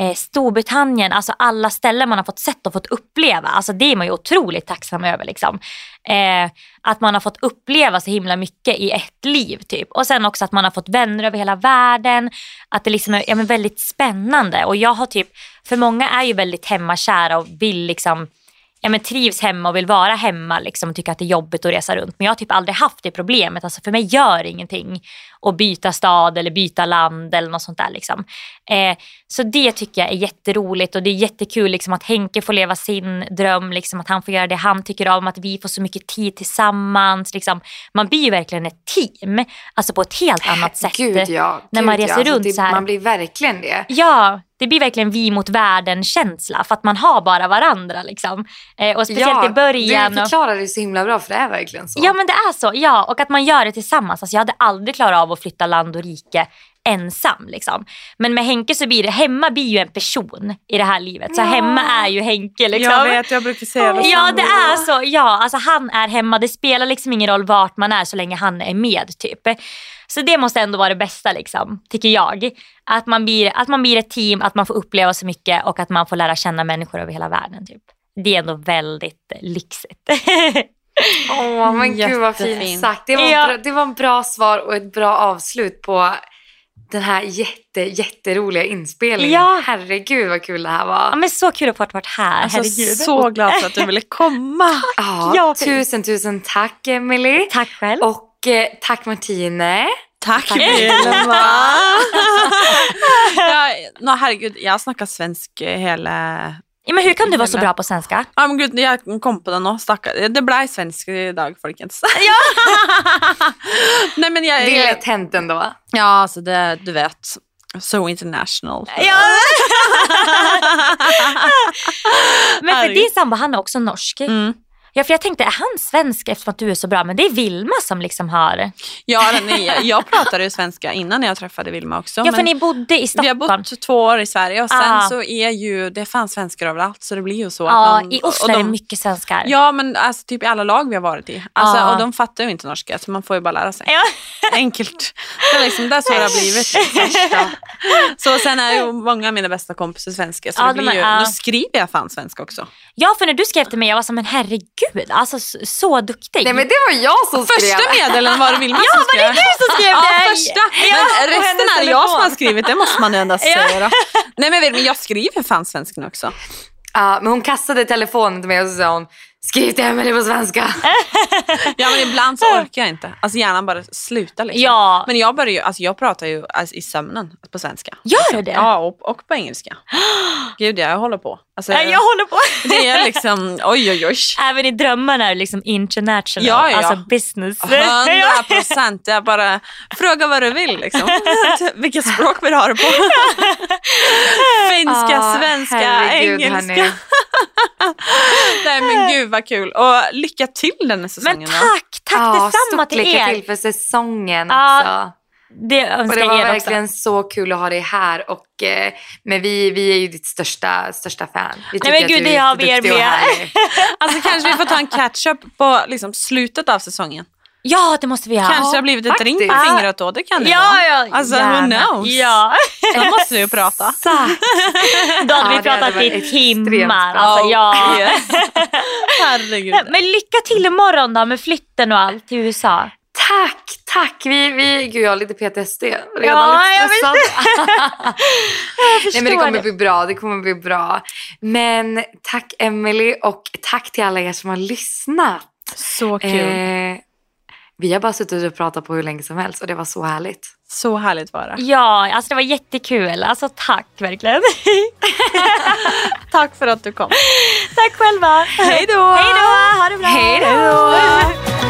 eh, Storbritannien. Alltså alla ställen man har fått sett och fått uppleva. Alltså det är man ju otroligt tacksam över. Liksom. Eh, att man har fått uppleva så himla mycket i ett liv. typ. Och sen också att man har fått vänner över hela världen. Att det liksom är ja, men väldigt spännande. Och jag har typ, för många är ju väldigt hemmakära och vill liksom ja, men trivs hemma och vill vara hemma liksom, och tycker att det är jobbigt att resa runt. Men jag har typ aldrig haft det problemet. Alltså för mig gör ingenting att byta stad eller byta land eller något sånt där. Liksom. Eh, så det tycker jag är jätteroligt och det är jättekul liksom, att Henke får leva sin dröm, liksom, att han får göra det han tycker om, att vi får så mycket tid tillsammans. Liksom. Man blir ju verkligen ett team, alltså på ett helt annat sätt. Gud ja. när Gud, man ja. reser Alltså, runt det, så här. Man blir verkligen det. Ja, det blir verkligen vi mot världen-känsla för att man har bara varandra. Liksom. Eh, och speciellt ja, i början. Du förklarar det så himla bra för det är verkligen så. Ja men det är så, ja. Och att man gör det tillsammans. Alltså, jag hade aldrig klarat av att flytta land och rike ensam. Liksom. Men med Henke så blir det, hemma blir ju en person i det här livet. Så Ja. hemma är ju Henke. Liksom. Jag vet, jag brukar säga det. Ja det är så. Ja, alltså han är hemma. Det spelar liksom ingen roll vart man är så länge han är med. typ. Så det måste ändå vara det bästa, liksom, tycker jag. Att man, blir, att man blir ett team, att man får uppleva så mycket och att man får lära känna människor över hela världen. Typ. Det är ändå väldigt lyxigt. Åh, men gud vad fint sagt. Det var, Ja. bra, det var en bra svar och ett bra avslut på den här jätte, jätteroliga inspelningen. Ja. Herregud vad kul det här ja, var. men så kul att få varit här. Alltså, Herregud. så glad för att du ville komma. (laughs) Ja, Ja, tusen, tusen tack Emily. Tack själv. Och eh, tack Martine. Tack Tack, Vilma. (laughs) ja, no, herregud, jag har snackat svensk hela... Ja, men hur kan du vara så bra på svenska? Ja, men gud, jag kom på det nå. Stackar. Det blev svensk idag, folkens. (laughs) Nej, men jag, Det är lätt hänt ändå. ja, alltså det, du vet. So international. Ja. (laughs) men för din sambo, han är också norsk. Mm. Ja, för jag tänkte, är han svensk eftersom att du är så bra? Men det är Vilma som liksom har... Ja, är, jag pratade ju svenska innan jag träffade Vilma också. Ja, för ni bodde i vi Stockholm. har bott två år i Sverige och sen Ah. så är ju, det fanns svenskar överallt så det blir ju så. att Ja, någon- i Oslo och är det de- mycket svenskar. Ja, men alltså, typ i alla lag vi har varit i. Alltså, Ja. Och de fattar ju inte norska så man får ju bara lära sig. Ja. (laughs) Enkelt. Det är liksom där så har det har blivit. Så sen är ju många av mina bästa kompisar svenska så det de blir ju, då skriver jag fan svenska också. ja, för när du skrev till mig, jag var som en herregud, alltså så, duktig. Nej men det var jag som skrev. Första meddelanden var det Vilma (laughs) Ja, som var det skrev. du som skrev Ja, det? första. Ja, Men på resten är jag som har skrivit, det måste man ju ändå (laughs) Ja. säga då. Nej men, men jag skriver fan svenska nu också. Ja, men hon kastade telefonen till mig och så sa hon skriv till Emelie på svenska. Ja men ibland så orkar jag inte. Alltså hjärnan bara slutar liksom. Ja. Men jag börjar ju, alltså jag pratar ju alltså, i sömnen på svenska. Gör du det? Ja och, och på engelska. (gasps) Gud ja, jag håller på. Alltså, Nej, jag håller på. (laughs) Det är liksom, oj oj oj. Även i drömmarna är det liksom international, Ja, ja. alltså business. (laughs) Hundra procent. Jag bara, fråga vad du vill liksom. (laughs) Vilket språk vill du ha det på? Finska, Ah, svenska, herregud, engelska. hörni. Nej men gud vad kul. Och lycka till den här Men säsongen. då. tack, tack Ja, detsamma stort till lycka er. till för säsongen också. Det önskar Och det jag var er verkligen också. så kul att ha dig här. Och, eh, men vi, vi är ju ditt största, största fan. Vi Nej, men gud, det har vi er med. (laughs) Alltså kanske vi får ta en catch-up på liksom, slutet av säsongen. Ja, det måste vi ha. Kanske det har blivit ett ring på fingret då, det kan det Ja, vara. ja, Alltså who gärna. knows? Ja, (laughs) Då måste vi ju prata. (laughs) Då hade Ja, vi det pratat i timmar. Alltså, ja. yes. Herregud. Men lycka till imorgon då med flytten och allt till USA. Tack, tack. Vi, vi, gud, jag har lite PTSD. Redan Ja, lite jag. (laughs) Jag Nej, men det kommer det. bli bra. Det kommer bli bra. Men tack Emily och tack till alla er som har lyssnat. Så kul. Eh, vi har bara suttit och pratat på hur länge som helst och det var så härligt. Så härligt var det. Ja, alltså det var jättekul. Alltså tack verkligen. (laughs) Tack för att du kom. tack själva. Hej då! Hej då, ha det bra. Hej då!